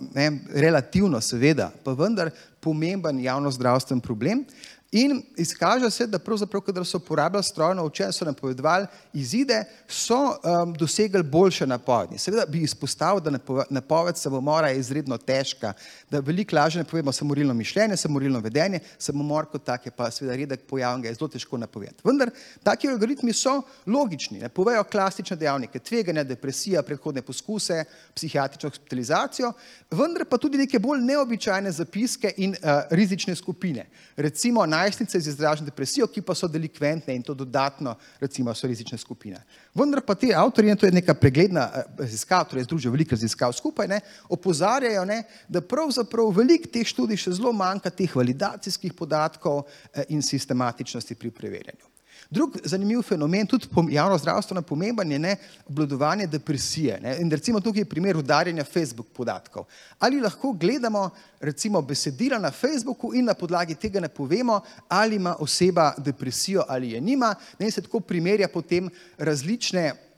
relativno, seveda, pa vendar pomemben javno zdravstven problem. In izkaže se, da pravzaprav, kadar so uporabljali strojno učenje, so napovedovali izide, so um, dosegli boljše napovedi. Seveda bi izpostavil, da napoved samomora je izredno težka, da veliko lažje napovemo samorilno mišljenje, samorilno vedenje, samomor kot tak je pa seveda redek pojav ga je zelo težko napovedati. Vendar taki algoritmi so logični, ne povejo klasične dejavnike, tveganja, depresija, predhodne poskuse, psihiatrično hospitalizacijo, vendar pa tudi neke bolj neobičajne zapiske in uh, rizične skupine. Recimo, najstnice z izraženo depresijo, ki pa so delikventne in to dodatno, recimo, so rizične skupine. Vendar pa ti avtori, in to je neka pregledna eh, raziskava, torej združijo veliko raziskav skupaj, ne, opozarjajo, ne, da pravzaprav veliko teh študij še zelo manjka teh validacijskih podatkov eh, in sistematičnosti pri preverjanju. Drug zanimiv fenomen, tudi javno zdravstveno pomemben, je ne, obladovanje depresije. Ne. In recimo tukaj je primer udarjanja Facebook podatkov. Ali lahko gledamo recimo besedila na Facebooku in na podlagi tega ne povemo, ali ima oseba depresijo ali je nima, ne, in se tako primerja potem različne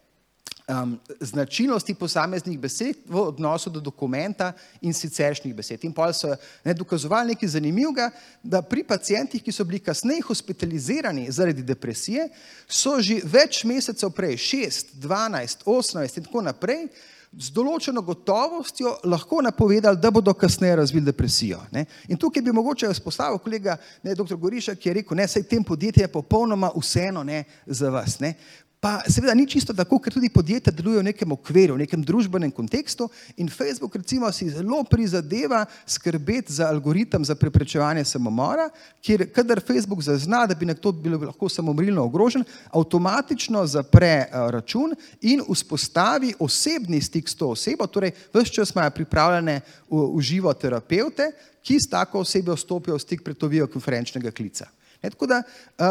um, značilnosti posameznih besed v odnosu do dokumenta in siceršnjih besed. In pa so ne, dokazovali nekaj zanimivega, da pri pacijentih, ki so bili kasneje hospitalizirani zaradi depresije, so že več mesecev prej, 6, 12, 18 in tako naprej, z določeno gotovostjo lahko napovedali, da bodo kasneje razvili depresijo. Ne? In tukaj bi mogoče izpostavil kolega, ne, dr. Goriša, ki je rekel, da je tem podjetje popolnoma vseeno ne, za vas. Ne? Pa seveda ni čisto tako, ker tudi podjetja delujejo v nekem okviru, v nekem družbenem kontekstu in Facebook recimo si zelo prizadeva skrbeti za algoritem za preprečevanje samomora, kjer kadar Facebook zazna, da bi nekdo bil lahko samomorilno ogrožen, avtomatično zapre uh, račun in vzpostavi osebni stik s to osebo, torej vse čas imajo pripravljene v, v živo terapeute, ki s tako osebo stopijo v stik preko videokonferenčnega klica. Ne, tako da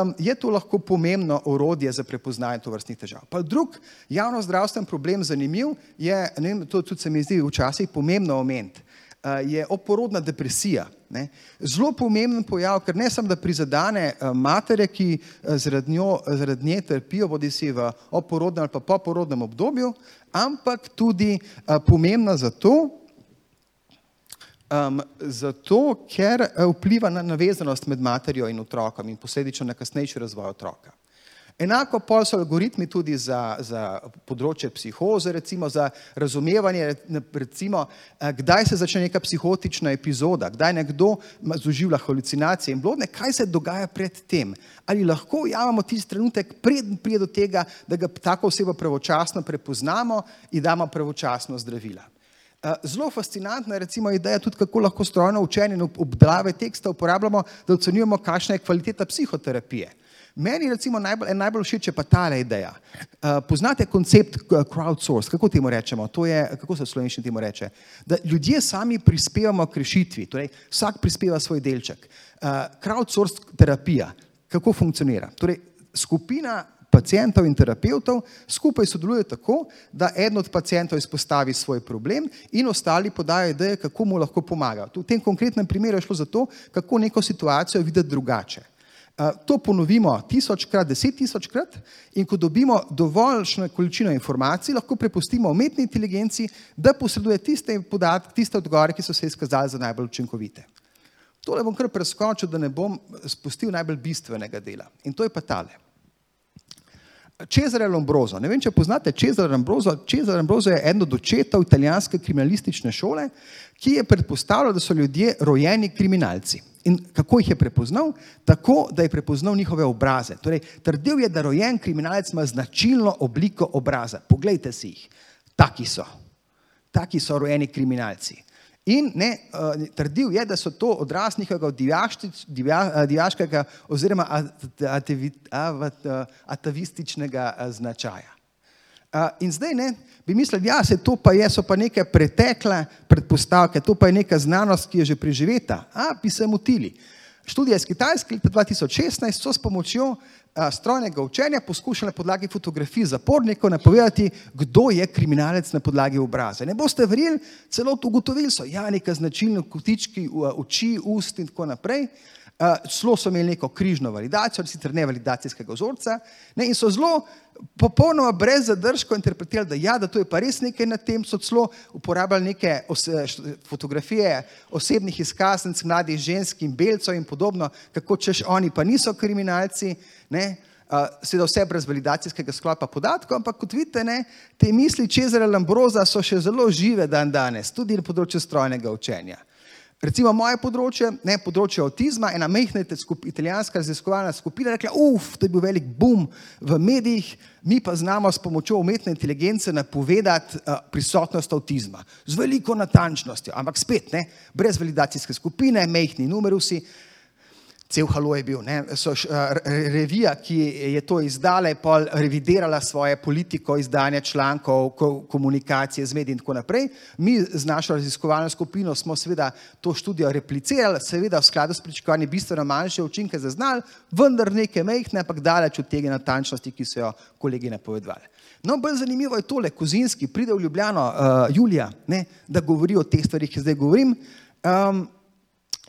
um, je to lahko pomembno orodje za prepoznanje tovrstnih težav. Pa drug javno zdravstven problem, zanimiv je, ne, to tudi se mi zdi včasih pomembno omeniti, uh, je oporodna depresija. Ne. Zelo pomemben pojav, ker ne samo, da prizadane uh, matere, ki uh, zaradi, njo, zaradi nje trpijo, bodi si v oporodnem ali pa poporodnem obdobju, ampak tudi uh, pomembna zato, Um, zato, ker eh, vpliva na navezanost med materjo in otrokom in posledično na kasnejši razvoj otroka. Enako pol so algoritmi tudi za, za področje psihoze, recimo za razumevanje, recimo, eh, kdaj se začne neka psihotična epizoda, kdaj nekdo zuživlja halucinacije in blodne, kaj se dogaja pred tem. Ali lahko javamo tisti trenutek, preden prije do tega, da ga tako osebo pravočasno prepoznamo in damo pravočasno zdravila. Eh, zelo fascinantna je recimo ideja tudi, kako lahko strojno učenje in obdelave teksta uporabljamo, da ocenjujemo, kakšna je kvaliteta psihoterapije. Meni recimo najbolj, najbolj všeč je pa ta ideja. Uh, poznate koncept crowdsource, kako temu rečemo? To je, kako se v slovenščini temu reče? Da ljudje sami prispevamo k rešitvi, torej vsak prispeva svoj delček. Uh, crowdsource terapija, kako funkcionira? Torej, skupina pacijentov in terapeutov skupaj sodeluje tako, da eden od pacijentov izpostavi svoj problem in ostali podajo ideje, kako mu lahko pomaga. V tem konkretnem primeru je šlo za to, kako neko situacijo videti drugače. To ponovimo tisočkrat, deset tisočkrat in ko dobimo dovoljšno količino informacij, lahko prepustimo umetni inteligenci, da posreduje tiste podatke, tiste odgovore, ki so se izkazali za najbolj učinkovite. Tole bom kar preskočil, da ne bom spustil najbolj bistvenega dela. In to je pa tale. Cesare Lombroso. Ne vem, če poznate Cesare Lombroso. Cesare Lombroso je eden od očetov italijanske kriminalistične šole, ki je predpostavljal, da so ljudje rojeni kriminalci. In kako jih je prepoznal? Tako, da je prepoznal njihove obraze. Torej, trdil je, da rojen kriminalec ima značilno obliko obraza. Poglejte si jih. Taki so. Taki so rojeni kriminalci. In ne, uh, trdil je, da so to odraz njihovega divja, divjaškega oziroma atavističnega značaja. In zdaj ne, bi mislili, da ja, to pa je, so pa neke pretekle predpostavke, to pa je neka znanost, ki je že preživeta. A, bi se motili. Študija iz Kitajske leta 2016 so s pomočjo strojnega učenja poskušali na podlagi fotografij zapornikov napovedati, kdo je kriminalec na podlagi obraza. Ne boste verjeli, celo to ugotovili so, ja, neka značilna kotički oči, ust in tako naprej. Celo so imeli neko križno validacijo, sicer ne validacijskega vzorca, ne, in so zelo popolnoma brez zadržkov interpretirali, da, ja, da to je pa res nekaj na tem, so celo uporabljali neke ose, fotografije osebnih izkaznic mladih žensk in belcev in podobno, kako češ oni pa niso kriminalci. Ne. Seveda vse brez validacijskega sklopa podatkov, ampak kot vidite, ne, te misli Čezara Lambroza so še zelo žive dan danes, tudi na področju strojnega učenja. Recimo moje področje, ne področje avtizma, ena mehna italijanska raziskovalna skupina rekla, uf, to je bil velik boom v medijih, mi pa znamo s pomočjo umetne inteligence napovedati uh, prisotnost avtizma z veliko natančnostjo, ampak spet ne, brez validacijske skupine, mehni numerusi. Cel halo je bil. So, uh, revija, ki je to izdala, je pa revidirala svoje politiko izdanja člankov, ko, komunikacije z mediji in tako naprej. Mi z našo raziskovalno skupino smo seveda to študijo replicirali, seveda v skladu s pričakovanji bistveno manjše učinke zaznali, vendar nekaj mehne, ampak daleč od tega natančnosti, ki so jo kolegi napovedovali. No, bolj zanimivo je tole, Kozinski pride v Ljubljano, uh, Julija, ne, da govori o teh stvarih, ki zdaj govorim. Um,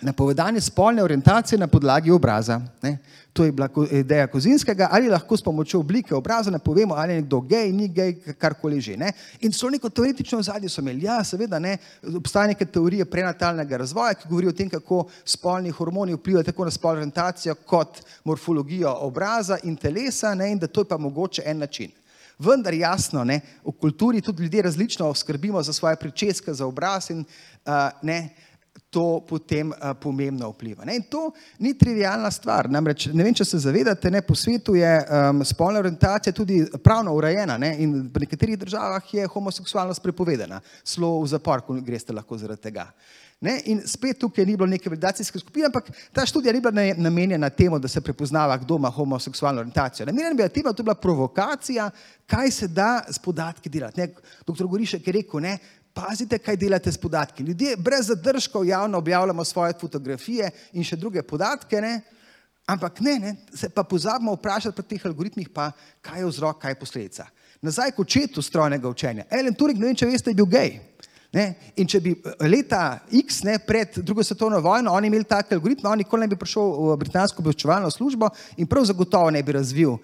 napovedanje spolne orientacije na podlagi obraza. Ne? To je bila ideja Kozinskega, ali lahko s pomočjo oblike obraza napovemo, ali je nekdo gej, ni gej, karkoli že. Ne? In so neko teoretično zadje so imeli. Ja, seveda, ne, obstaja neke teorije prenatalnega razvoja, ki govorijo o tem, kako spolni hormoni vplivajo tako na spolno orientacijo kot morfologijo obraza in telesa, ne? in da to je pa mogoče en način. Vendar jasno, ne, v kulturi tudi ljudje različno skrbimo za svoje pričeske, za obraz in uh, ne, to potem uh, pomembno vpliva. Ne? In to ni trivialna stvar. Namreč, ne vem, če se zavedate, ne, po svetu je um, spolna orientacija tudi pravno urejena ne? in v nekaterih državah je homoseksualnost prepovedana. Slo v zapor, ko greste lahko zaradi tega. Ne? In spet tukaj ni bilo neke validacijske skupine, ampak ta študija ni bila namenjena temu, da se prepoznava, kdo ima homoseksualno orientacijo. Namenjena je bila temu, da to je bila provokacija, kaj se da s podatki delati. Ne? Doktor Gorišek je rekel, ne, pazite, kaj delate s podatki. Ljudje brez zadržkov javno objavljamo svoje fotografije in še druge podatke, ne? ampak ne, ne, se pa pozabimo vprašati pri teh algoritmih, pa, kaj je vzrok, kaj je posledica. Nazaj k očetu strojnega učenja. Ellen Turing, ne vem, če veste, je bil gej. Ne? In če bi eh, leta X ne, pred drugo svetovno vojno oni imeli take algoritme, on nikoli ne bi prišel v britansko obveščevalno službo in prav zagotovo ne bi razvil uh,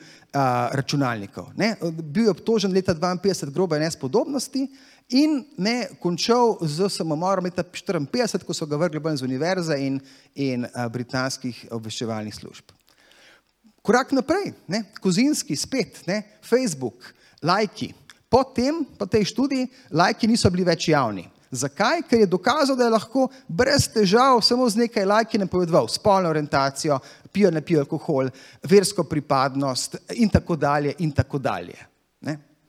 računalnikov. Ne? Bil je obtožen leta 52 grobe nespodobnosti in ne končal z samomorom leta 54, ko so ga vrgli ven z univerze in, in uh, britanskih obveščevalnih služb. Korak naprej, ne? Kozinski spet, ne? Facebook, lajki. Potem, po tej študiji, lajki niso bili več javni. Zakaj? Ker je dokazal, da je lahko brez težav samo z nekaj lajki napovedoval spolno orientacijo, pijo ne pijo alkohol, versko pripadnost in tako dalje in tako dalje.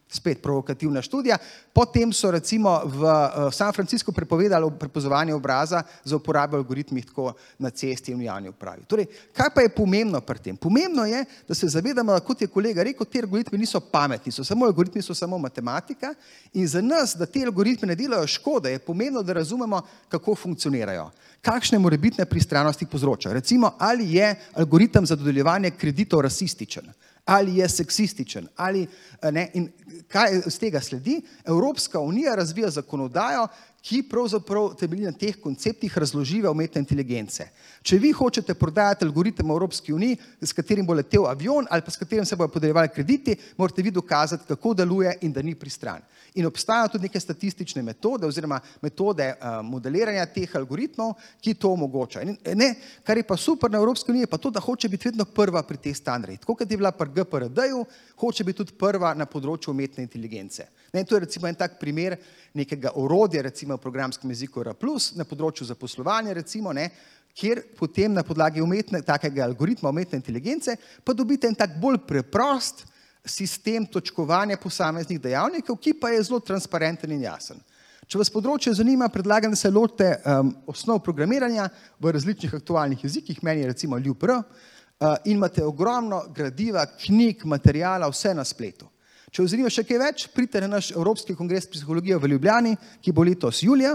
Spet provokativna študija. Potem so recimo v uh, San Franciscu prepovedali prepozovanje obraza za uporabo algoritmih tako na cesti in v javni upravi. Torej, kaj pa je pomembno pri tem? Pomembno je, da se zavedamo, da kot je kolega rekel, te algoritmi niso pametni, so samo algoritmi, so samo matematika in za nas, da te algoritme ne delajo škode, je pomembno, da razumemo, kako funkcionirajo. Kakšne morebitne pristranosti povzročajo? Recimo, ali je algoritem za dodeljevanje kreditov rasističen? Ali je seksističen. Ali, ne, in kaj iz tega sledi? Evropska unija razvija zakonodajo, ki pravzaprav temelji na teh konceptih razložive umetne inteligence. Če vi hočete prodajati algoritem Evropski uniji, s katerim bo letel avion ali pa s katerim se bodo podeljevali krediti, morate vi dokazati, kako deluje in da ni pristran. In obstajajo tudi neke statistične metode oziroma metode uh, modeliranja teh algoritmov, ki to omogočajo. Ne, kar je pa super na Evropski uniji, je pa to, da hoče biti vedno prva pri teh standardih. Tako kot je bila pri GPRD-ju, hoče biti tudi prva na področju umetne inteligence. Ne, to je recimo en tak primer nekega orodja, recimo v programskem jeziku R, na področju zaposlovanja, recimo, ne, kjer potem na podlagi umetne, takega algoritma umetne inteligence pa dobite en tak bolj preprost sistem točkovanja posameznih dejavnikov, ki pa je zelo transparenten in jasen. Če vas področje zanima, predlagam, da se lotite um, osnov programiranja v različnih aktualnih jezikih, meni je recimo LUPR, uh, in imate ogromno gradiva, knjig, materijala, vse na spletu. Če vas zanima še kaj več, pridite na naš Evropski kongres psihologije v Ljubljani, ki bo letos julija.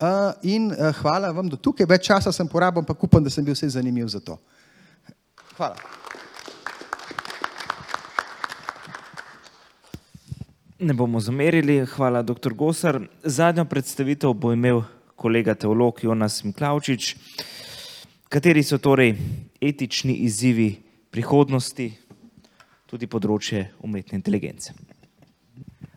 Uh, in uh, hvala vam do tukaj, več časa sem porabil, pa upam, da sem bil vse zanimiv za to. Hvala. Ne bomo zamerili, hvala, dr. Gosar. Zadnjo predstavitev bo imel kolega teolog Jonas Miklaučič. Kateri so torej etični izzivi prihodnosti, tudi področje umetne inteligence?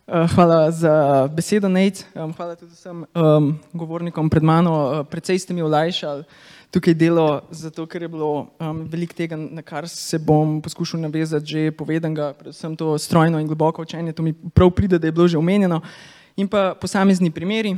Eh, hvala za besedo, Nate. Hvala tudi vsem um, govornikom pred mano. Eh, Predvsej ste mi olajšali tukaj delo, zato ker je bilo um, veliko tega, na kar se bom poskušal navezati, že povedanega, predvsem to strojno in globoko učenje, to mi prav pride, da je bilo že omenjeno, in pa posamezni primeri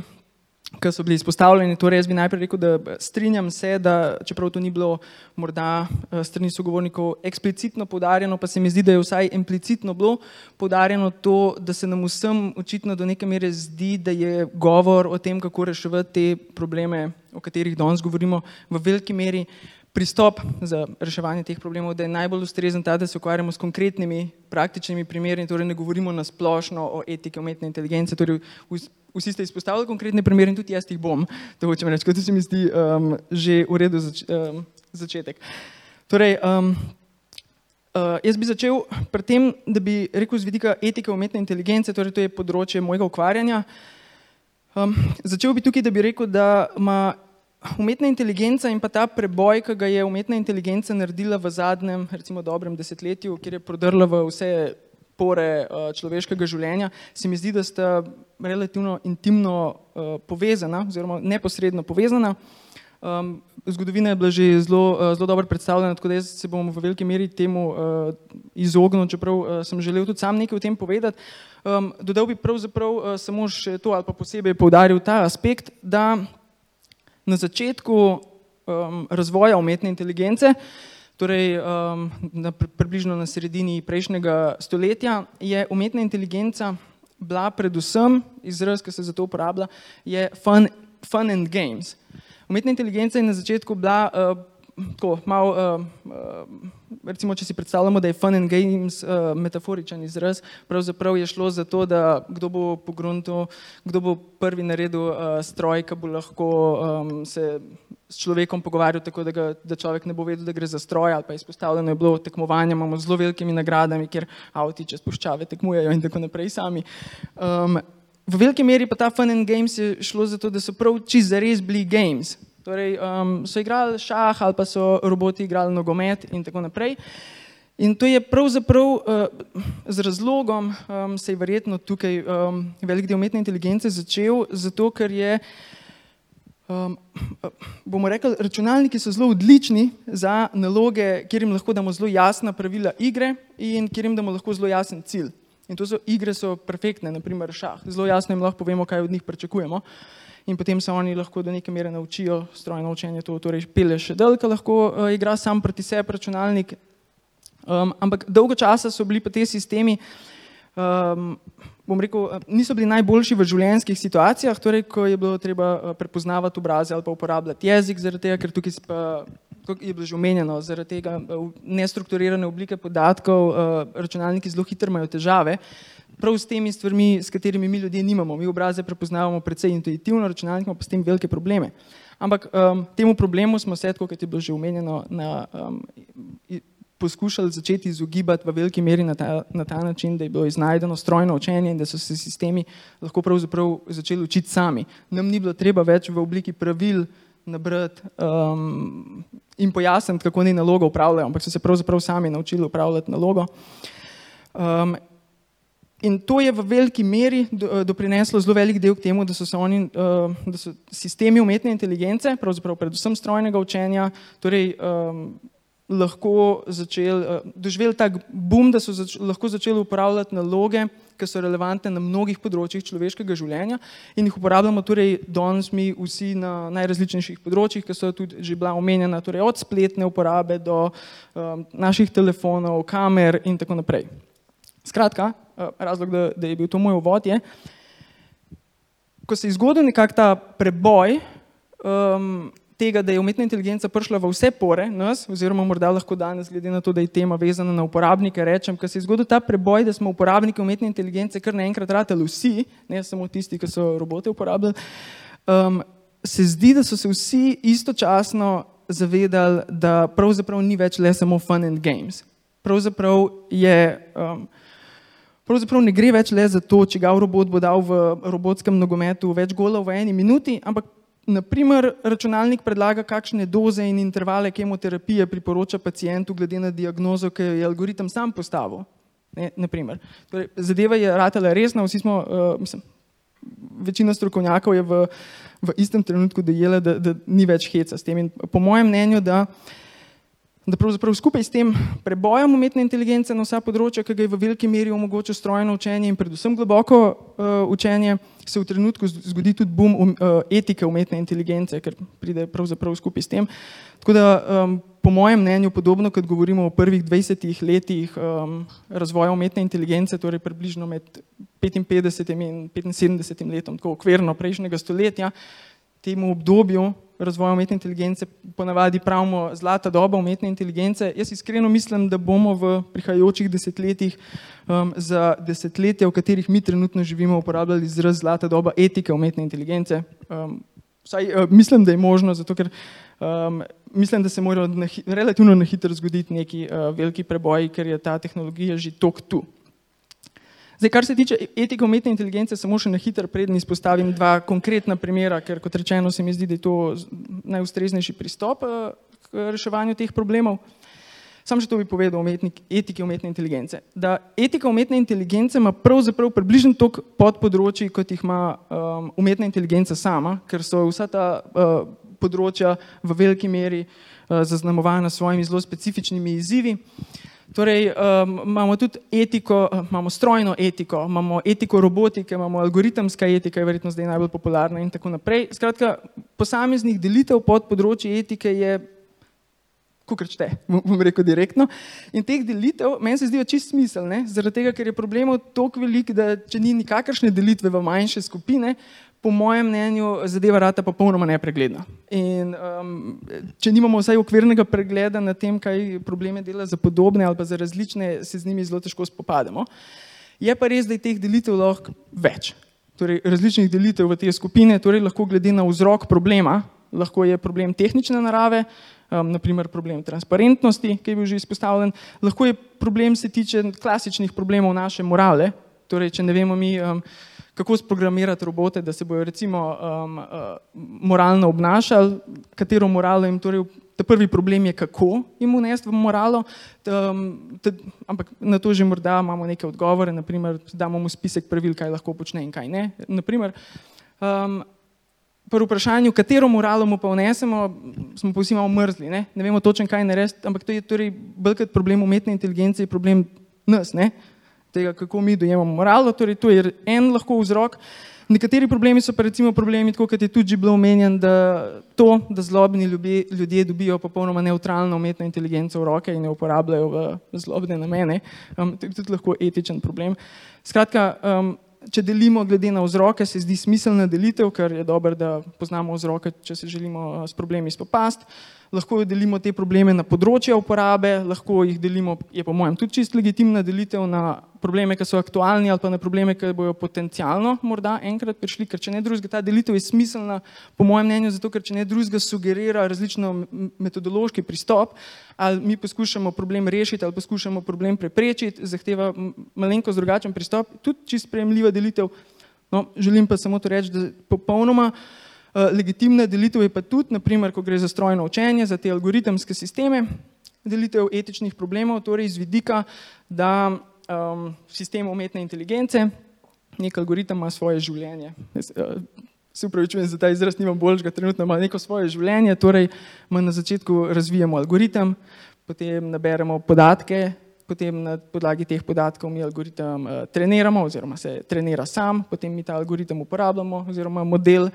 ki so bili izpostavljeni. Torej, jaz bi najprej rekel, da strinjam se, da čeprav to ni bilo morda eh, strani sogovornikov eksplicitno podarjeno, pa se mi zdi, da je vsaj implicitno bilo podarjeno to, da se nam vsem očitno do neke mere zdi, da je govor o tem, kako reševati te probleme, o katerih danes govorimo, v veliki meri pristop za reševanje teh problemov, da je najbolj ustrezen ta, da se ukvarjamo s konkretnimi praktičnimi primeri, torej ne govorimo na splošno o etiki umetne inteligence, torej vsi ste izpostavili konkretne primere in tudi jaz jih bom, to hočem reči, to se mi zdi um, že v redu zač um, začetek. Torej, um, uh, jaz bi začel pri tem, da bi rekel z vidika etike umetne inteligence, torej to je področje mojega ukvarjanja. Um, začel bi tukaj, da bi rekel, da ima umetna inteligenca in pa ta preboj, ki ga je umetna inteligenca naredila v zadnjem, recimo dobrem desetletju, kjer je prodrla v vse pore uh, človeškega življenja, se mi zdi, da sta relativno intimno uh, povezana oziroma neposredno povezana. Um, zgodovina je bila že zelo, uh, zelo dobro predstavljena, tako da jaz se bom v veliki meri temu uh, izognil, čeprav uh, sem želel tudi sam nekaj o tem povedati. Um, dodal bi pravzaprav uh, samo še to ali pa posebej poudaril ta aspekt, da na začetku um, razvoja umetne inteligence, torej um, na, približno na sredini prejšnjega stoletja, je umetna inteligenca bila predvsem, izraz, ki se za to uporablja, je fun, fun and games. Umetna inteligenca je na začetku bila uh, tako malo, uh, uh, recimo, če si predstavljamo, da je fun and games uh, metaforičen izraz, pravzaprav je šlo za to, da kdo bo po gruntu, kdo bo prvi naredil uh, stroj, ki bo lahko um, se s človekom pogovarjal tako, da, ga, da človek ne bo vedel, da gre za stroj ali pa izpostavljeno je bilo tekmovanje, imamo zelo velikimi nagradami, kjer avti čez puščave tekmujejo in tako naprej sami. Um, v veliki meri pa ta fun and games je šlo za to, da so prav čisto zares bili games, Torej, um, so igrali šah ali pa so roboti igrali nogomet in tako naprej. In to je pravzaprav uh, z razlogom, um, se je verjetno tukaj um, velik del umetne inteligence začel, zato ker je, um, bomo rekli, računalniki so zelo odlični za naloge, kjer jim lahko damo zelo jasna pravila igre in kjer jim damo lahko zelo jasen cilj. In to so igre so perfektne, naprimer šah. Zelo jasno jim lahko povemo, kaj od njih pričakujemo. Uh, in potem se oni lahko do neke mere naučijo strojno učenje, to torej pele še del, ki lahko uh, igra sam proti sebi računalnik. Um, ampak dolgo časa so bili pa te sistemi, um, bom rekel, niso bili najboljši v življenjskih situacijah, torej ko je bilo treba uh, prepoznavati obraze ali pa uporabljati jezik, zaradi tega, ker tukaj pa, je bilo že omenjeno, zaradi tega nestrukturirane oblike podatkov, računalniki zelo hitro imajo težave. Prav s temi stvarmi, s katerimi mi ljudje nimamo. Mi obraze prepoznavamo precej intuitivno, računalnik ima pa s tem velike probleme. Ampak um, temu problemu smo se, kot je bilo že omenjeno, na, um, poskušali začeti izogibati v veliki meri na ta, na ta način, da je bilo iznajdeno strojno učenje in da so se sistemi lahko pravzaprav začeli učiti sami. Nam ni bilo treba več v obliki pravil nabrati um, in pojasniti, kako ni nalogo upravljajo, ampak so se pravzaprav sami naučili upravljati nalogo. Um, In to je v veliki meri eh, doprineslo zelo velik del k temu, da so, se oni, eh, da so sistemi umetne inteligence, pravzaprav predvsem strojnega učenja, torej, um, lahko začeli, uh, doživeli tak boom, da so zač lahko začeli uporabljati naloge, ki so relevantne na mnogih področjih človeškega življenja in jih uporabljamo torej danes mi vsi na najrazličnejših področjih, ki so tudi že bila omenjena, torej od spletne uporabe do um, naših telefonov, kamer in tako naprej. Skratka, Eh, razlog, da, da je bil to moj uvod, je, ko se je zgodil nekak ta preboj um, tega, da je umetna inteligenca prišla v vse pore nas, oziroma morda lahko danes, glede na to, da je tema vezana na uporabnike, rečem, ko se je zgodil ta preboj, da smo uporabniki umetne inteligence kar naenkrat ratali vsi, ne samo tisti, ki so robote uporabljali, um, se zdi, da so se vsi istočasno zavedali, da pravzaprav ni več le samo fun and games. Pravzaprav je um, Pravzaprav ne gre več le za to, če ga robot bo dal v robotskem nogometu več golov v eni minuti, ampak naprimer, računalnik predlaga, kakšne doze in intervale kemoterapije priporoča pacijentu, glede na diagnozo, ki jo je algoritem sam postavil. Ne, naprimer. Torej, zadeva je ratela resna, vsi smo, uh, mislim, večina strokovnjakov je v, v istem trenutku dejela, da, da ni več heca s tem. In po mojem mnenju, da uh, da pravzaprav skupaj s tem prebojem umetne inteligence na vsa področja, ki ga je v veliki meri omogoča strojno učenje in predvsem globoko uh, učenje, se v trenutku zgodi tudi boom um, uh, etike umetne inteligence, ker pride pravzaprav skupaj s tem. Tako da, um, po mojem mnenju, podobno kot govorimo o prvih 20 letih um, razvoja umetne inteligence, torej približno med 55 in 75 letom, tako okvirno prejšnjega stoletja, temu obdobju razvoja umetne inteligence ponavadi pravimo zlata doba umetne inteligence. Jaz iskreno mislim, da bomo v prihajajočih desetletjih um, za desetletja, v katerih mi trenutno živimo, uporabljali izraz zlata doba etike umetne inteligence. Um, vsaj, uh, mislim, da je možno, zato ker um, mislim, da se mora na, relativno na hitro zgoditi neki uh, veliki preboj, ker je ta tehnologija že tok tu. Zdaj, kar se tiče etike umetne inteligence, samo še na hiter prednji izpostavim dva konkretna primera, ker kot rečeno se mi zdi, da je to najustreznejši pristop eh, k reševanju teh problemov. Sam še to bi povedal o etiki umetne inteligence. Da etika umetne inteligence ima pravzaprav približno toliko podpodročji, kot jih ima um, umetna inteligenca sama, ker so vsa ta uh, področja v veliki meri uh, zaznamovana s svojimi zelo specifičnimi izzivi. Uh, Torej, um, imamo tudi etiko, imamo strojno etiko, imamo etiko robotike, imamo algoritemska etika, je verjetno zdaj najbolj popularna in tako naprej. Skratka, posameznih delitev pod področji etike je, kako rečete, bom rekel direktno. In teh delitev meni se zdijo čist smiselne, zaradi tega, ker je problemov toliko velik, da če ni nikakršne delitve v manjše skupine, po mojem mnenju, zadeva rata popolnoma nepregledna. In, um, če nimamo vsaj okvirnega pregleda na tem, kaj probleme dela za podobne ali pa za različne, se z njimi zelo težko spopademo. Je pa res, da je teh delitev lahko več. Torej, različnih delitev v te skupine, torej lahko glede na vzrok problema, lahko je problem tehnične narave, um, naprimer problem transparentnosti, ki je bil že izpostavljen, lahko je problem se tiče klasičnih problemov naše morale, torej, če ne vemo mi, um, kako sprogramirati robote, da se bodo recimo um, uh, moralno obnašali, katero moralo jim torej. Ta prvi problem je, kako jim unesti v moralo, um, te, ampak na to že morda imamo neke odgovore, naprimer, damo mu spisek pravil, kaj lahko počne in kaj ne. Naprimer, um, pri vprašanju, katero moralo mu pa unesemo, smo pa vsi malo mrzli, ne, ne vemo točno, kaj narediti, ampak to je torej bolj kot problem umetne inteligence, problem nas, ne, tega, kako mi dojemamo moralo, torej to je en lahko vzrok. Nekateri problemi so pa recimo problemi, tako kot je tudi bilo omenjen, da to, da zlobni ljudje, ljudje dobijo popolnoma neutralno umetno inteligenco v roke in jo uporabljajo v zlobne namene, um, to je tudi lahko etičen problem. Skratka, um, če delimo glede na vzroke, se zdi smiselna delitev, ker je dobro, da poznamo vzroke, če se želimo s problemi spopasti lahko delimo te probleme na področje uporabe, lahko jih delimo, je po mojem tudi čist legitimna delitev na probleme, ki so aktualni ali pa na probleme, ki bojo potencialno morda enkrat prišli, ker če ne drugega, ta delitev je smiselna, po mojem mnenju, zato ker če ne drugega sugerira različno metodološki pristop, ali mi poskušamo problem rešiti ali poskušamo problem preprečiti, zahteva malenko drugačen pristop, tudi čist sprejemljiva delitev. No, želim pa samo to reči, da popolnoma Eh, legitimna delitev je pa tudi, naprimer, ko gre za strojno učenje, za te algoritemske sisteme, delitev etičnih problemov, torej iz vidika, da um, sistem umetne inteligence, nek algoritem ima svoje življenje. Eh, se upravičujem za ta izraz, nimam boljšega, trenutno ima neko svoje življenje, torej na začetku razvijamo algoritem, potem naberemo podatke, potem na podlagi teh podatkov mi algoritem uh, treniramo oziroma se trenira sam, potem mi ta algoritem uporabljamo oziroma model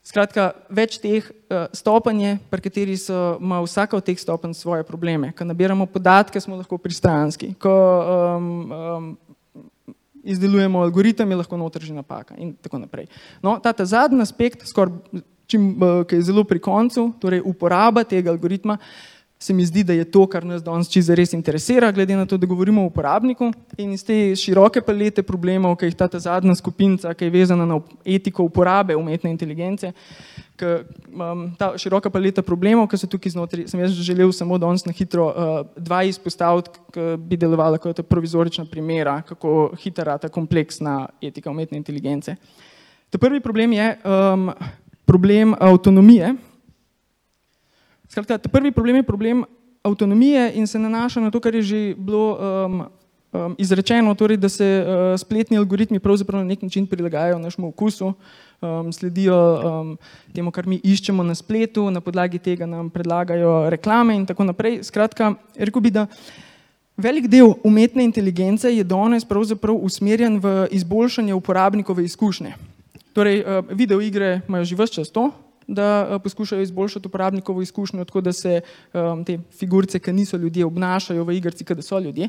Skratka, več teh uh, stopenj je, pri kateri so, ima vsaka od teh stopenj svoje probleme. Ko nabiramo podatke, smo lahko pristranski. Ko um, um, izdelujemo algoritem, je lahko noter že napaka in tako naprej. No, ta, ta zadnji aspekt, skor, čim, uh, ki je zelo pri koncu, torej uporaba tega algoritma, se mi zdi, da je to, kar nas danes čisto res interesira, glede na to, da govorimo o uporabniku in iz te široke palete problemov, ki jih ta, ta zadnja skupinca, ki je vezana na etiko uporabe umetne inteligence, ki, um, ta široka paleta problemov, ki so tukaj znotraj, sem jaz želel samo danes na hitro uh, dva izpostaviti, ki bi delovala kot provizorična primera, kako hitra ta kompleksna etika umetne inteligence. Ta prvi problem je, um, problem avtonomije. Skratka, prvi problem je problem avtonomije in se nanaša na to, kar je že bilo um, um, izrečeno, torej, da se uh, spletni algoritmi pravzaprav na nek način prilagajajo našemu okusu, um, sledijo um, temu, kar mi iščemo na spletu, na podlagi tega nam predlagajo reklame in tako naprej. Skratka, rekel bi, da velik del umetne inteligence je danes pravzaprav usmerjen v izboljšanje uporabnikove izkušnje. Torej, uh, video igre imajo že vse čas to, da uh, poskušajo izboljšati uporabnikovo izkušnjo, tako da se um, te figurice, ki niso ljudje, obnašajo v igrci, kot da so ljudje.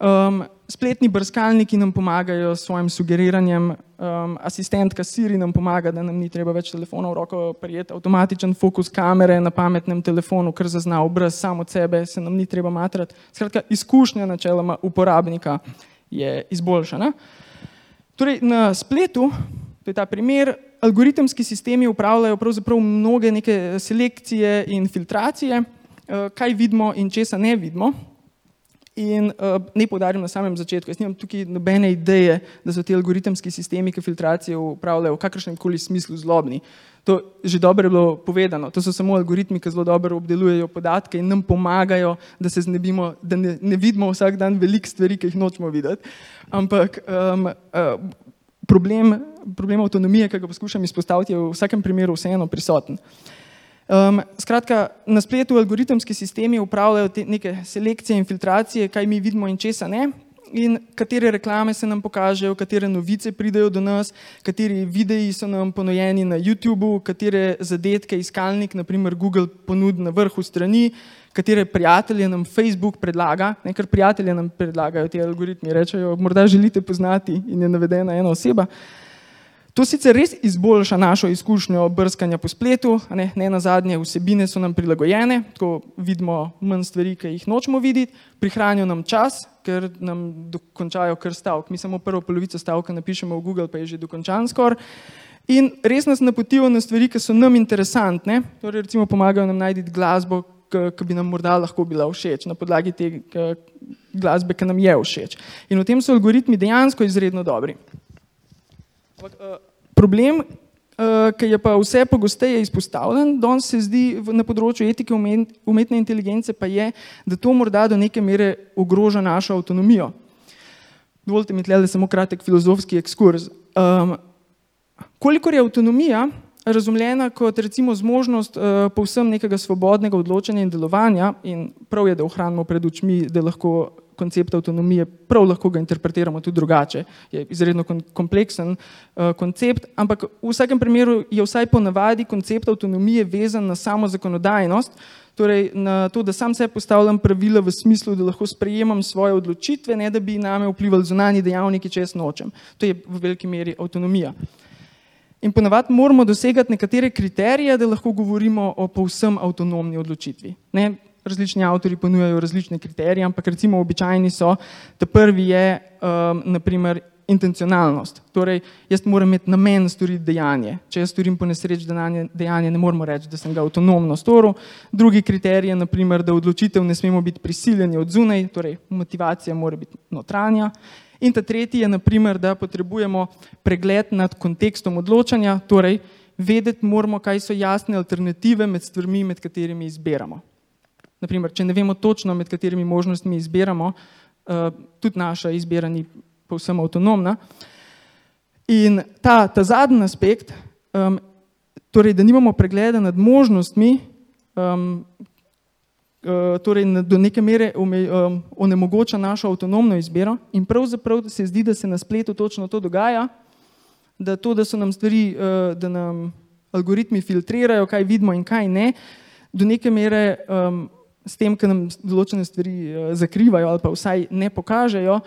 Um, spletni brskalniki nam pomagajo s svojim sugeriranjem, um, asistentka Siri nam pomaga, da nam ni treba več telefona v roko prijeti, avtomatičen fokus kamere na pametnem telefonu, kar zazna obraz sam od sebe, se nam ni treba matrati. Skratka, izkušnja načeloma uporabnika je izboljšana. Torej, na spletu, to je ta primer, algoritemski sistemi upravljajo pravzaprav mnoge neke selekcije in filtracije, uh, kaj vidimo in česa ne vidimo. In uh, ne povdarjam na samem začetku, jaz nimam tukaj nobene ideje, da so ti algoritemski sistemi, ki filtracijo upravljajo v kakršnem koli smislu zlobni. To že dobro je bilo povedano, to so samo algoritmi, ki zelo dobro obdelujejo podatke in nam pomagajo, da se znebimo, da ne, ne vidimo vsak dan veliko stvari, ki jih nočemo videti. Ampak um, uh, problem, problem avtonomije, ki ga poskušam izpostaviti, je v vsakem primeru vseeno prisoten. Uh, Um, skratka, na spletu algoritemski sistemi upravljajo te neke selekcije in filtracije, kaj mi vidimo in česa ne, in katere reklame se nam pokažejo, katere novice pridejo do nas, kateri videi so nam ponujeni na YouTubu, katere zadetke iskalnik, naprimer Google, ponudi na vrhu strani, katere prijatelje nam Facebook predlaga, nekaj prijatelje nam predlagajo ti algoritmi, rečejo, morda želite poznati in je navedena ena oseba. To sicer res izboljša našo izkušnjo brskanja po spletu, ne, ne na zadnje vsebine so nam prilagojene, tako vidimo manj stvari, ki jih nočemo videti, prihranijo nam čas, ker nam dokončajo kar stavek. Mi samo prvo polovico stavka napišemo v Google, pa je že dokončan skoraj. In res nas napotijo na stvari, ki so nam interesantne, torej recimo pomagajo nam najti glasbo, ki bi nam morda lahko bila všeč, na podlagi te glasbe, ki nam je všeč. In v tem so algoritmi dejansko izredno dobri. Uh, problem, uh, ki je pa vse pogosteje izpostavljen, danes se zdi na področju etike umetne inteligence, pa je, da to morda do neke mere ogroža našo avtonomijo. Dovolite mi tle, da samo kratek filozofski ekskurs. Um, kolikor je avtonomija razumljena kot recimo zmožnost uh, povsem nekega svobodnega odločanja in delovanja, in prav je, da ohranimo pred očmi, da lahko koncept avtonomije, prav lahko ga interpretiramo tudi drugače. Je izredno kompleksen uh, koncept, ampak v vsakem primeru je vsaj po navadi koncept avtonomije vezan na samo zakonodajnost, torej na to, da sam se postavljam pravila v smislu, da lahko sprejemam svoje odločitve, ne da bi name vplivali zunani dejavniki, če jaz nočem. To je v veliki meri avtonomija. In ponavadi moramo dosegati nekatere kriterije, da lahko govorimo o povsem avtonomni odločitvi. Ne? različni avtori ponujajo različne kriterije, ampak recimo običajni so, da prvi je um, naprimer intencionalnost. Torej, jaz moram imeti namen storiti dejanje. Če jaz storim po nesreč dejanje, ne moramo reči, da sem ga avtonomno storil. Drugi kriterij je, naprimer, da odločitev ne smemo biti prisiljeni od zunaj, torej motivacija mora biti notranja. In ta tretji je, naprimer, da potrebujemo pregled nad kontekstom odločanja, torej vedeti moramo, kaj so jasne alternative med stvarmi, med katerimi izbiramo. Naprimer, če ne vemo točno, med katerimi možnostmi izbiramo, uh, tudi naša izbira ni povsem avtonomna. In ta, ta zadnji aspekt, um, torej, da nimamo pregleda nad možnostmi, um, torej do neke mere onemogoča našo avtonomno izbiro in pravzaprav se zdi, da se na spletu točno to dogaja, da to, da so nam stvari, uh, da nam algoritmi filtrirajo, kaj vidimo in kaj ne, do neke mere um, s tem, ker nam določene stvari uh, zakrivajo ali pa vsaj ne pokažejo,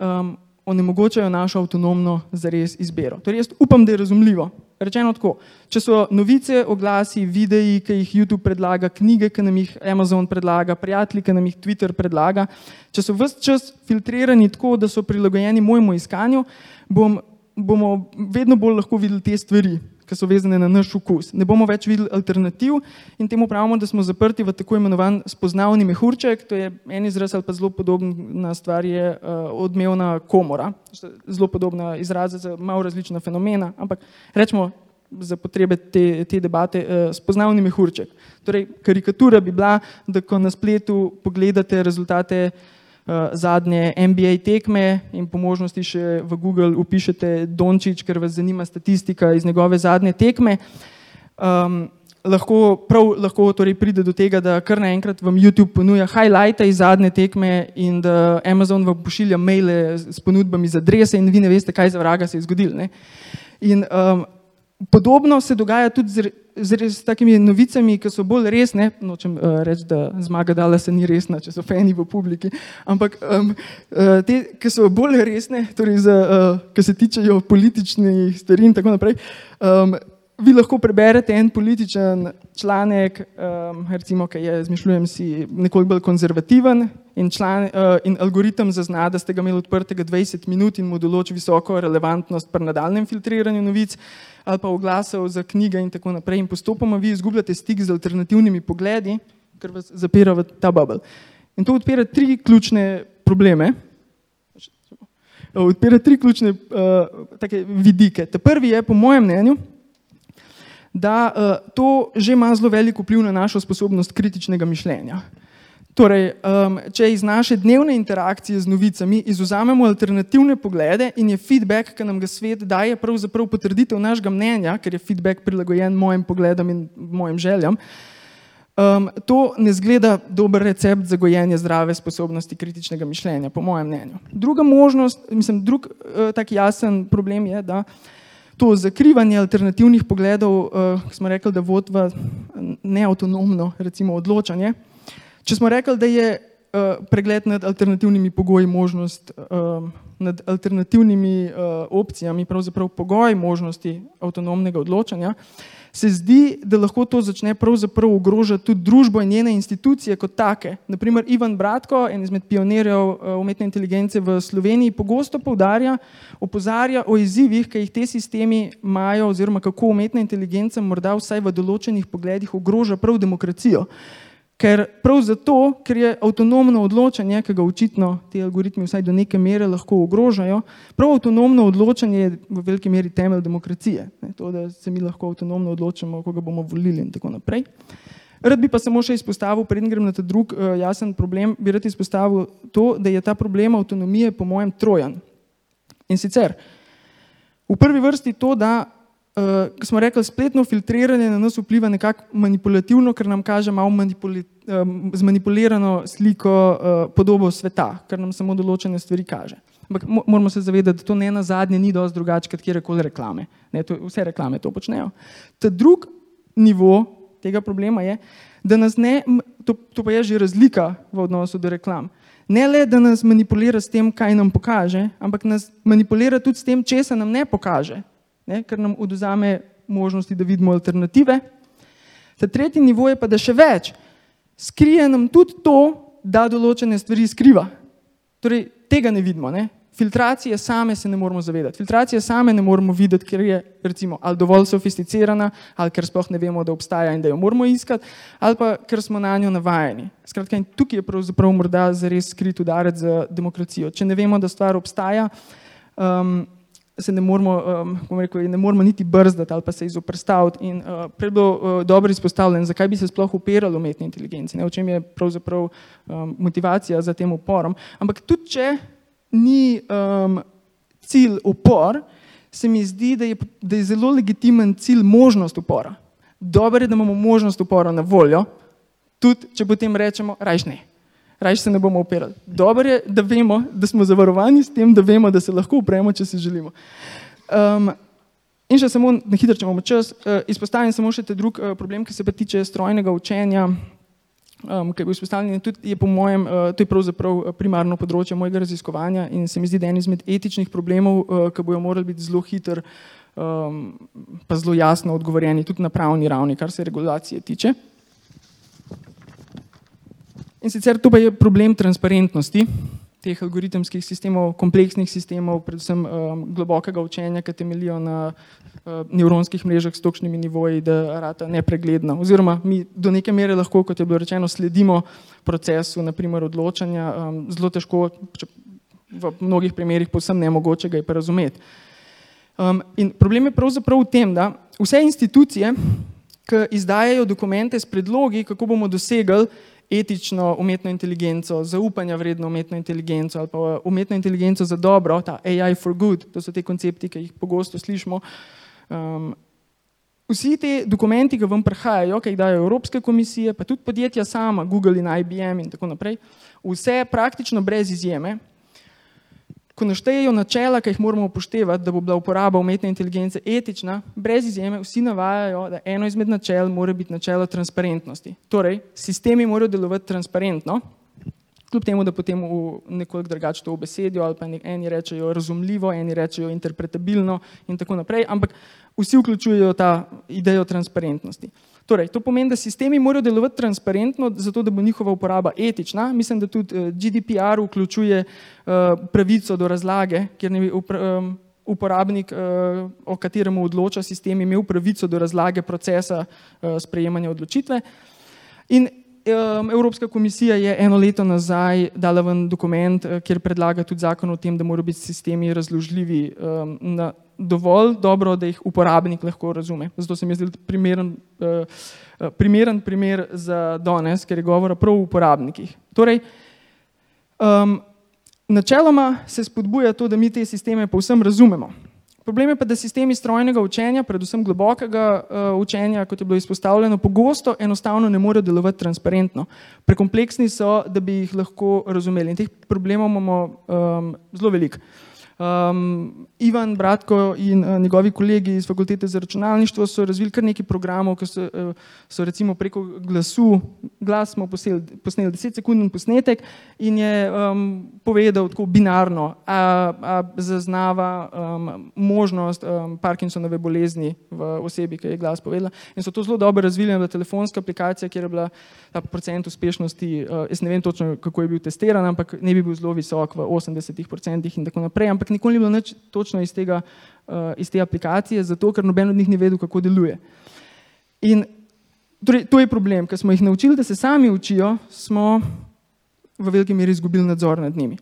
um, onemogočajo našo avtonomno zares izbiro. Torej, jaz upam, da je razumljivo. Rečeno tako, če so novice, oglasi, videi, ki jih YouTube predlaga, knjige, ki nam jih Amazon predlaga, prijatelji, ki nam jih Twitter predlaga, če so vse čas filtrirani tako, da so prilagojeni mojemu iskanju, bom, bomo vedno bolj lahko videli te stvari, ki so vezane na naš okus. Ne bomo več videli alternativ in temu pravimo, da smo zaprti v tako imenovan spoznavni mehurček, to je en izraz ali pa zelo podobna stvar je uh, odmevna komora, zelo podobna izraza za malo različna fenomena, ampak rečemo za potrebe te, te debate uh, spoznavni mehurček. Torej, karikatura bi bila, da ko na spletu pogledate rezultate uh, zadnje NBA tekme in po možnosti še v Google upišete Dončić, ker vas zanima statistika iz njegove zadnje tekme. Um, lahko, prav, lahko torej pride do tega, da kar naenkrat vam YouTube ponuja highlighte iz zadnje tekme in da Amazon vam pošilja maile s ponudbami za adrese in vi ne veste, kaj za vraga se je zgodilo. In um, podobno se dogaja tudi z, z, z takimi novicami, ki so bolj resne. Nočem uh, reči, da zmaga dala se ni resna, če so fani v publiki, ampak um, uh, te, ki so bolj resne, torej za, uh, ki se tičejo političnih stvari in tako naprej. Um, Vi lahko preberete en političen članek, um, recimo, ki je, zmišljujem si, nekoliko bolj konzervativen in, član, uh, in algoritem zazna, da ste ga imeli odprtega 20 minut in mu določi visoko relevantnost pri nadaljem filtriranju novic ali pa oglasov za knjige in tako naprej. In postopoma vi izgubljate stik z alternativnimi pogledi, ker vas zapira v ta bubble. In to odpira tri ključne probleme. Odpira tri ključne uh, vidike. Ta prvi je, po mojem mnenju, da uh, to že ima zelo velik vpliv na našo sposobnost kritičnega mišljenja. Torej, um, če iz naše dnevne interakcije z novicami izuzamemo alternativne poglede in je feedback, ki nam ga svet daje, pravzaprav potrditev našega mnenja, ker je feedback prilagojen mojim pogledom in mojim željam, um, to ne zgleda dober recept za gojenje zdrave sposobnosti kritičnega mišljenja, po mojem mnenju. Druga možnost, mislim, drug uh, tak jasen problem je, da to zakrivanje alternativnih pogledov, uh, smo rekli, da vodi v neautonomno recimo, odločanje. Če smo rekli, da je uh, pregled nad alternativnimi pogoji možnost, nad alternativnimi opcijami, pravzaprav pogoj možnosti avtonomnega odločanja, se zdi, da lahko to začne pravzaprav ogrožati tudi družbo in njene institucije kot take. Naprimer, Ivan Bratko, en izmed pionirjev umetne inteligence v Sloveniji, pogosto poudarja, opozarja o izzivih, ki jih te sistemi imajo oziroma kako umetna inteligenca morda vsaj v določenih pogledih ogroža prav demokracijo. Ker prav zato, ker je avtonomno odločanje, ki ga očitno ti algoritmi vsaj do neke mere lahko ogrožajo, prav avtonomno odločanje je v veliki meri temelj demokracije. Ne, to, da se mi lahko avtonomno odločamo, koga bomo volili in tako naprej. Rad bi pa samo še izpostavil, preden grem na ta drug uh, jasen problem, bi rad izpostavil to, da je ta problem avtonomije po mojem trojan. In sicer v prvi vrsti to, da uh, smo rekli, spletno filtriranje na nas vpliva nekako manipulativno, ker nam kaže malo manipuli, um, zmanipulirano sliko, uh, podobo sveta, ker nam samo določene stvari kaže. Ampak moramo se zavedati, da to ne na zadnje ni dosti drugače, kot kjerkoli reklame. Ne, to, vse reklame to počnejo. Ta drug nivo tega problema je, da nas ne, to, to pa je že razlika v odnosu do reklam. Ne le, da nas manipulira s tem, kaj nam pokaže, ampak nas manipulira tudi s tem, če se nam ne pokaže ne, ker nam oduzame možnosti, da vidimo alternative. Ta tretji nivo je pa, da še več, skrije nam tudi to, da določene stvari skriva. Torej, tega ne vidimo. Ne. Filtracije same se ne moramo zavedati. Filtracije same ne moramo videti, ker je recimo, ali dovolj sofisticirana, ali ker sploh ne vemo, da obstaja in da jo moramo iskati, ali pa ker smo na njo navajeni. Skratka, tukaj je pravzaprav morda zares skrit udarec za demokracijo. Če ne vemo, da stvar obstaja, um, se ne moramo, um, rekel, ne moramo niti brzdati ali pa se izoprstaviti. In uh, prej bilo uh, dobro izpostavljeno, zakaj bi se sploh upirali umetni inteligenci, ne, v čem je pravzaprav um, motivacija za tem uporom. Ampak tudi če ni um, cilj upor, se mi zdi, da je, da je zelo legitimen cilj možnost upora. Dobro je, da imamo možnost upora na voljo, tudi če potem rečemo, rajš ne raje se ne bomo upirali. Dobro je, da vemo, da smo zavarovani s tem, da vemo, da se lahko upremo, če si želimo. Um, in še samo na hitro, če imamo čas, uh, izpostavim samo še drug uh, problem, ki se pa tiče strojnega učenja, um, je bil izpostavljen tudi je po mojem, uh, to je pravzaprav primarno področje mojega raziskovanja in se mi zdi, da en izmed etičnih problemov, uh, ki bojo morali biti zelo hiter, um, pa zelo jasno odgovorjeni tudi na pravni ravni, kar se regulacije tiče. In sicer to pa je problem transparentnosti teh algoritemskih sistemov, kompleksnih sistemov, predvsem um, globokega učenja, ki temeljijo na uh, nevronskih mrežah s točnimi nivoji, da rata nepregledna. Oziroma mi do neke mere lahko, kot je bilo rečeno, sledimo procesu, naprimer odločanja, um, zelo težko, v mnogih primerjih posebno nemogoče ga je razumeti. Um, in problem je pravzaprav v tem, da vse institucije, ki izdajajo dokumente s predlogi, kako bomo dosegli etično umetno inteligenco, zaupanja vredno umetno inteligenco ali pa umetno inteligenco za dobro, ta AI for good, to so te koncepti, ki jih pogosto slišimo. Um, vsi ti dokumenti, ki vam prihajajo, ki jih dajo Evropske komisije, pa tudi podjetja sama, Google in IBM in tako naprej, vse praktično brez izjeme, ko naštejejo načela, ki jih moramo upoštevati, da bo bila uporaba umetne inteligence etična, brez izjeme vsi navajajo, da eno izmed načel mora biti načelo transparentnosti. Torej, sistemi morajo delovati transparentno, kljub temu, da potem v nekoliko drugače to obesedijo, ali pa eni rečejo razumljivo, eni rečejo interpretabilno in tako naprej, ampak vsi vključujejo ta idejo transparentnosti. Torej, to pomeni, da sistemi morajo delovati transparentno, zato da bo njihova uporaba etična. Mislim, da tudi eh, GDPR vključuje uh, pravico do razlage, kjer ne bi uporabnik, uh, o katerem odloča sistem, imel pravico do razlage procesa sprejemanja odločitve. In Evropska komisija je eno leto nazaj dala ven dokument, kjer predlaga tudi zakon o tem, da morajo biti sistemi razložljivi na dovolj dobro, da jih uporabnik lahko razume. Zato se mi zdi primeren, uh, primeren primer za danes, ker je govora prav o uporabnikih. Torej, um, načeloma se spodbuja to, da mi te sisteme povsem razumemo. Problem je pa, da sistemi strojnega učenja, predvsem globokega uh, učenja, kot je bilo izpostavljeno, pogosto enostavno ne morejo delovati transparentno. Prekompleksni so, da bi jih lahko razumeli. In teh problemov imamo um, zelo veliko. Um, Ivan Bratko in uh, njegovi kolegi iz fakultete za računalništvo so razvili kar nekaj programov, ki so, uh, so recimo preko glasu, glas smo posneli, posneli 10 sekundni posnetek in je um, povedal tako binarno, a, a zaznava um, možnost um, Parkinsonove bolezni v osebi, ki je glas povedala. In so to zelo dobro razvili na telefonska aplikacija, kjer je bila ta procent uspešnosti, uh, jaz ne vem točno, kako je bil testiran, ampak ne bi bil zelo visok v 80 procentih in tako naprej. Ampak nikoli ni bilo nič točno iz, tega, uh, iz te aplikacije, zato ker noben od njih ni vedel, kako deluje. In torej, to je problem, ker smo jih naučili, da se sami učijo, smo v veliki meri izgubili nadzor nad njimi.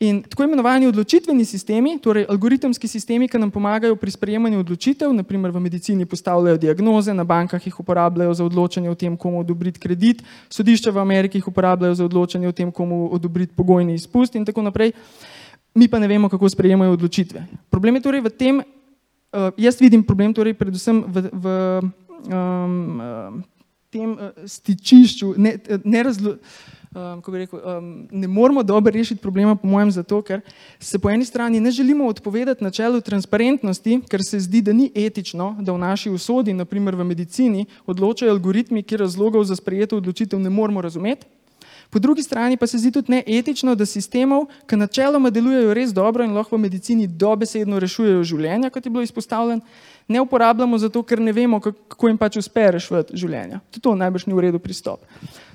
In tako imenovani odločitveni sistemi, torej algoritemski sistemi, ki nam pomagajo pri sprejemanju odločitev, naprimer v medicini postavljajo diagnoze, na bankah jih uporabljajo za odločanje o tem, komu odobriti kredit, sodišča v Ameriki jih uporabljajo za odločanje o tem, komu odobriti pogojni izpust in tako naprej. Uh, mi pa ne vemo, kako sprejemajo odločitve. Problem je torej v tem, uh, jaz vidim problem torej predvsem v, v um, tem uh, stičišču, ne, ne razlo. Um, rekel, um, ne moramo dobro rešiti problema, po mojem, zato, ker se po eni strani ne želimo odpovedati načelu transparentnosti, ker se zdi, da ni etično, da v naši usodi, naprimer v medicini, odločajo algoritmi, ki razlogov za sprejeto odločitev ne moramo razumeti. Po drugi strani pa se zdi tudi neetično, da sistemov, ki načeloma delujejo res dobro in lahko v medicini dobesedno rešujejo življenja, kot je bilo izpostavljeno, ne uporabljamo zato, ker ne vemo, kako jim pač uspe rešiti življenja. To, to najbrž ni v redu pristop.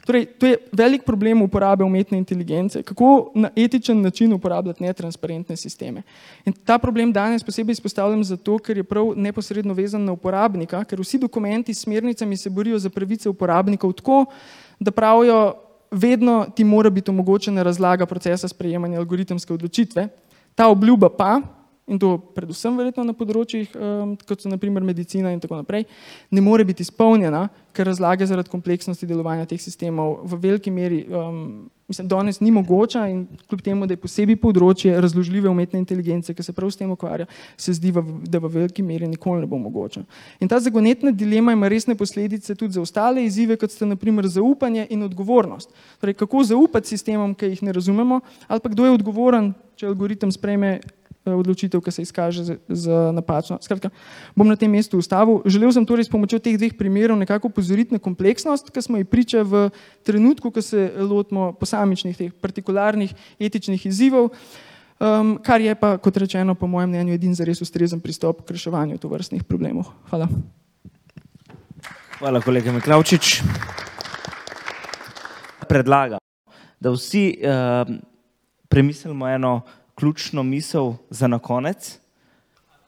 Torej, to je velik problem uporabe umetne inteligence, kako na etičen način uporabljati netransparentne sisteme. In ta problem danes posebej izpostavljam zato, ker je prav neposredno vezan na uporabnika, ker vsi dokumenti s smernicami se borijo za pravice uporabnikov tako, da pravijo, vedno ti mora biti omogočena razlaga procesa sprejemanja algoritemske odločitve. Ta obljuba pa, in to predvsem verjetno na področjih, kot so naprimer medicina in tako naprej, ne more biti izpolnjena, ker razlage zaradi kompleksnosti delovanja teh sistemov v veliki meri, um, mislim, danes ni mogoča in kljub temu, da je posebej področje razložljive umetne inteligence, ki se prav s tem ukvarja, se zdi, da v veliki meri nikoli ne bo mogoča. In ta zagonetna dilema ima resne posledice tudi za ostale izzive, kot sta naprimer zaupanje in odgovornost. Torej, kako zaupati sistemom, ki jih ne razumemo, ali pa kdo je odgovoren, če algoritem sprejme odločitev, ki se izkaže za, za napačno. Skratka, bom na tem mestu ustavil. Želel sem torej s pomočjo teh dveh primerov nekako upozoriti na kompleksnost, ki smo ji priča v trenutku, ko se lotimo posamičnih teh partikularnih etičnih izzivov, um, kar je pa, kot rečeno, po mojem mnenju, edin zares ustrezen pristop k reševanju tovrstnih problemov. Hvala. Hvala, kolega Miklavčič. Predlagam, da vsi uh, premislimo eno ključno misel za na konec?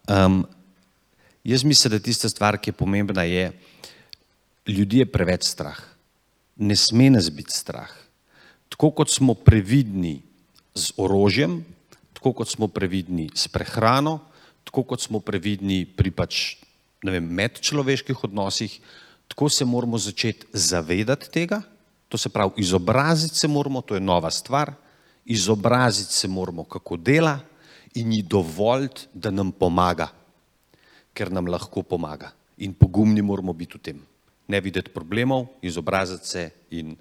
Um, jaz mislim, da tista stvar, ki je pomembna, je, ljudi je preveč strah. Ne sme nas biti strah. Tako kot smo previdni z orožjem, tako kot smo previdni s prehrano, tako kot smo previdni pri pač, medčloveških odnosih, tako se moramo začeti zavedati tega, to se pravi, izobraziti se moramo, to je nova stvar, izobraziti se moramo, kako dela in ji dovoliti, da nam pomaga, ker nam lahko pomaga. In pogumni moramo biti v tem. Ne videti problemov, izobraziti se in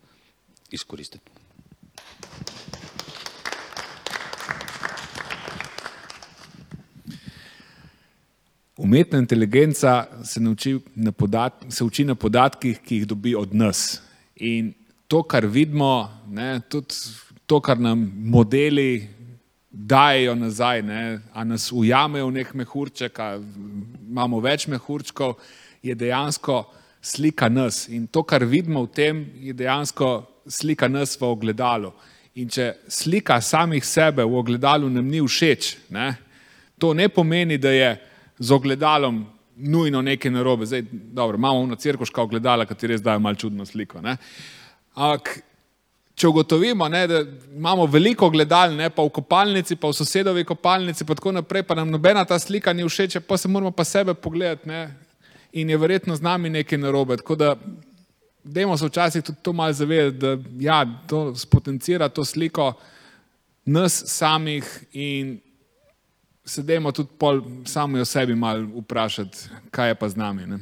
izkoristiti. Umetna inteligenca se, nauči na podat, se uči na podatkih, ki jih dobi od nas. In to, kar vidimo, ne, tudi to, kar nam modeli dajo nazaj, ne, a nas ujamejo v nek mehurček, a imamo več mehurčkov, je dejansko slika nas. In to, kar vidimo v tem, je dejansko slika nas v ogledalu. In če slika samih sebe v ogledalu nam ni všeč, ne, to ne pomeni, da je z ogledalom nujno nekaj narobe. Zdaj, dobro, imamo eno crkvoška ogledala, ki res dajo malo čudno sliko. Ampak, če ugotovimo, ne, da imamo veliko ogledal, ne, pa v kopalnici, pa v sosedovi kopalnici, pa tako naprej, pa nam nobena ta slika ni všeč, pa se moramo pa sebe pogledati ne, in je verjetno z nami nekaj narobe. Tako da, dajmo se včasih tudi to malo zavedati, da ja, to spotencira to sliko nas samih in se dajmo tudi pol sami o sebi malo vprašati, kaj je pa z nami. Ne?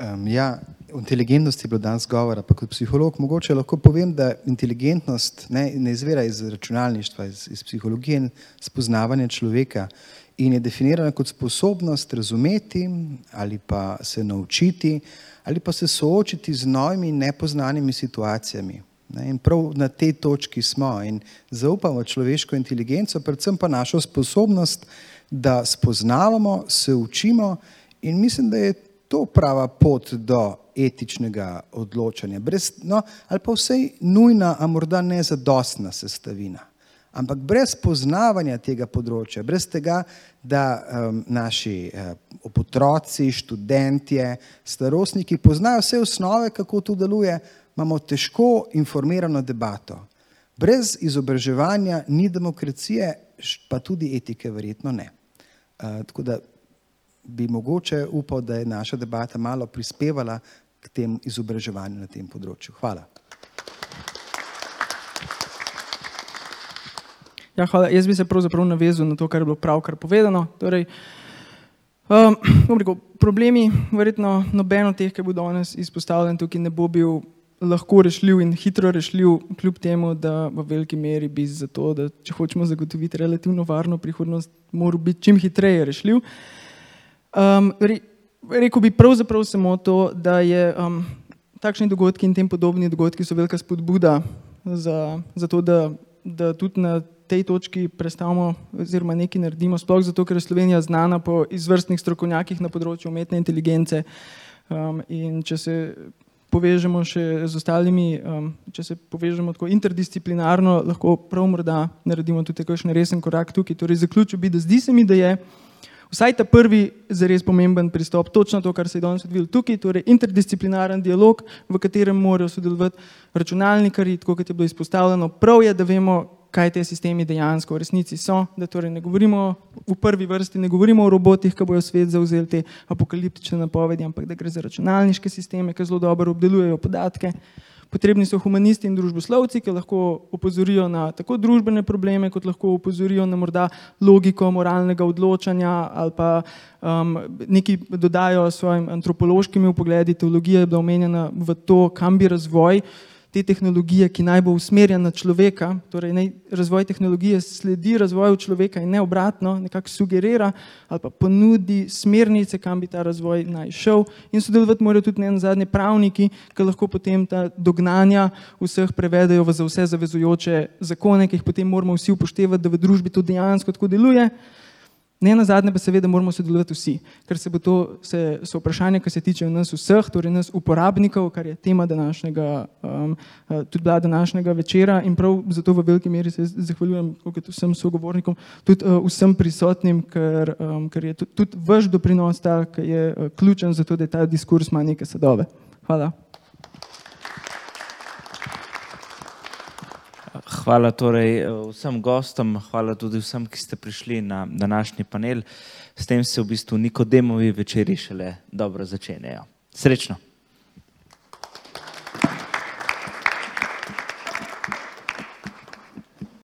Um, ja, o inteligentnosti je bilo danes govora, pa kot psiholog mogoče lahko povem, da inteligentnost ne, ne izvira iz računalništva, iz, iz psihologije in spoznavanja človeka in je definirana kot sposobnost razumeti ali pa se naučiti ali pa se soočiti z novimi nepoznanimi situacijami. In prav na tej točki smo in zaupamo človeško inteligenco, predvsem pa našo sposobnost, da spoznavamo, se učimo in mislim, da je to prava pot do etičnega odločanja. Brez, no, ali pa vsej nujna, a morda ne zadostna sestavina. Ampak brez poznavanja tega področja, brez tega, da um, naši uh, otroci, študentje, starostniki poznajo vse osnove, kako to deluje, imamo težko informirano debato. Brez izobraževanja ni demokracije, pa tudi etike, verjetno ne. Uh, tako da bi mogoče upal, da je naša debata malo prispevala k tem izobraževanju na tem področju. Hvala. Ja, hvala. Jaz bi se pravzaprav navezal na to, kar je bilo pravkar povedano. Torej, um, rekel, problemi, verjetno noben od teh, ki bo danes izpostavljen tukaj, ne bo bil lahko rešljiv in hitro rešljiv, kljub temu, da v veliki meri bi za to, da če hočemo zagotoviti relativno varno prihodnost, mora biti čim hitreje rešljiv. Um, re, rekel bi pravzaprav samo to, da je um, takšni dogodki in tem podobni dogodki so velika spodbuda za, za to, da, da tudi na tej točki predstavimo oziroma nekaj naredimo, sploh zato, ker je Slovenija znana po izvrstnih strokovnjakih na področju umetne inteligence. Um, in če se povežemo še z ostalimi, um, če se povežemo tako interdisciplinarno, lahko prav morda naredimo tudi kakšen resen korak tukaj. Torej, zaključil bi, da zdi se mi, da je vsaj ta prvi zares pomemben pristop, točno to, kar se je danes odvilo tukaj, torej interdisciplinaren dialog, v katerem morajo sodelovati računalnikari, tako kot je bilo izpostavljeno. Prav je, da vemo, kaj te sistemi dejansko v resnici so, da torej ne govorimo v prvi vrsti, ne govorimo o robotih, ki bojo svet zauzeli te apokaliptične napovedi, ampak da gre za računalniške sisteme, ki zelo dobro obdelujejo podatke. Potrebni so humanisti in družboslovci, ki lahko opozorijo na tako družbene probleme, kot lahko opozorijo na morda logiko moralnega odločanja ali pa um, nekaj dodajo svojim antropološkimi upogledi. Teologija je bila omenjena v to, kam bi razvoj uh, te tehnologije, ki naj bo usmerjen na človeka, torej naj razvoj tehnologije sledi razvoju človeka in ne obratno, nekako sugerira ali pa ponudi smernice, kam bi ta razvoj naj šel. In sodelovati morajo tudi ne na zadnje pravniki, ki lahko potem ta dognanja vseh prevedajo v za vse zavezujoče zakone, ki jih potem moramo vsi upoštevati, da v družbi to dejansko tako deluje. Ne na zadnje pa seveda moramo sodelovati vsi, ker se bo to, se, so vprašanja, ki se tiče nas vseh, torej nas uporabnikov, kar je tema današnjega, um, uh, tudi bila današnjega večera in prav zato v veliki meri se zahvaljujem vsem sogovornikom, tudi uh, vsem prisotnim, ker, um, ker je tudi, tudi vaš doprinos ta, ki je uh, ključen za to, da ta diskurs ima neke sadove. Hvala. Hvala torej vsem gostom, hvala tudi vsem, ki ste prišli na današnji panel. S tem se v bistvu Nikodemovi večeri šele dobro začenjajo. Srečno!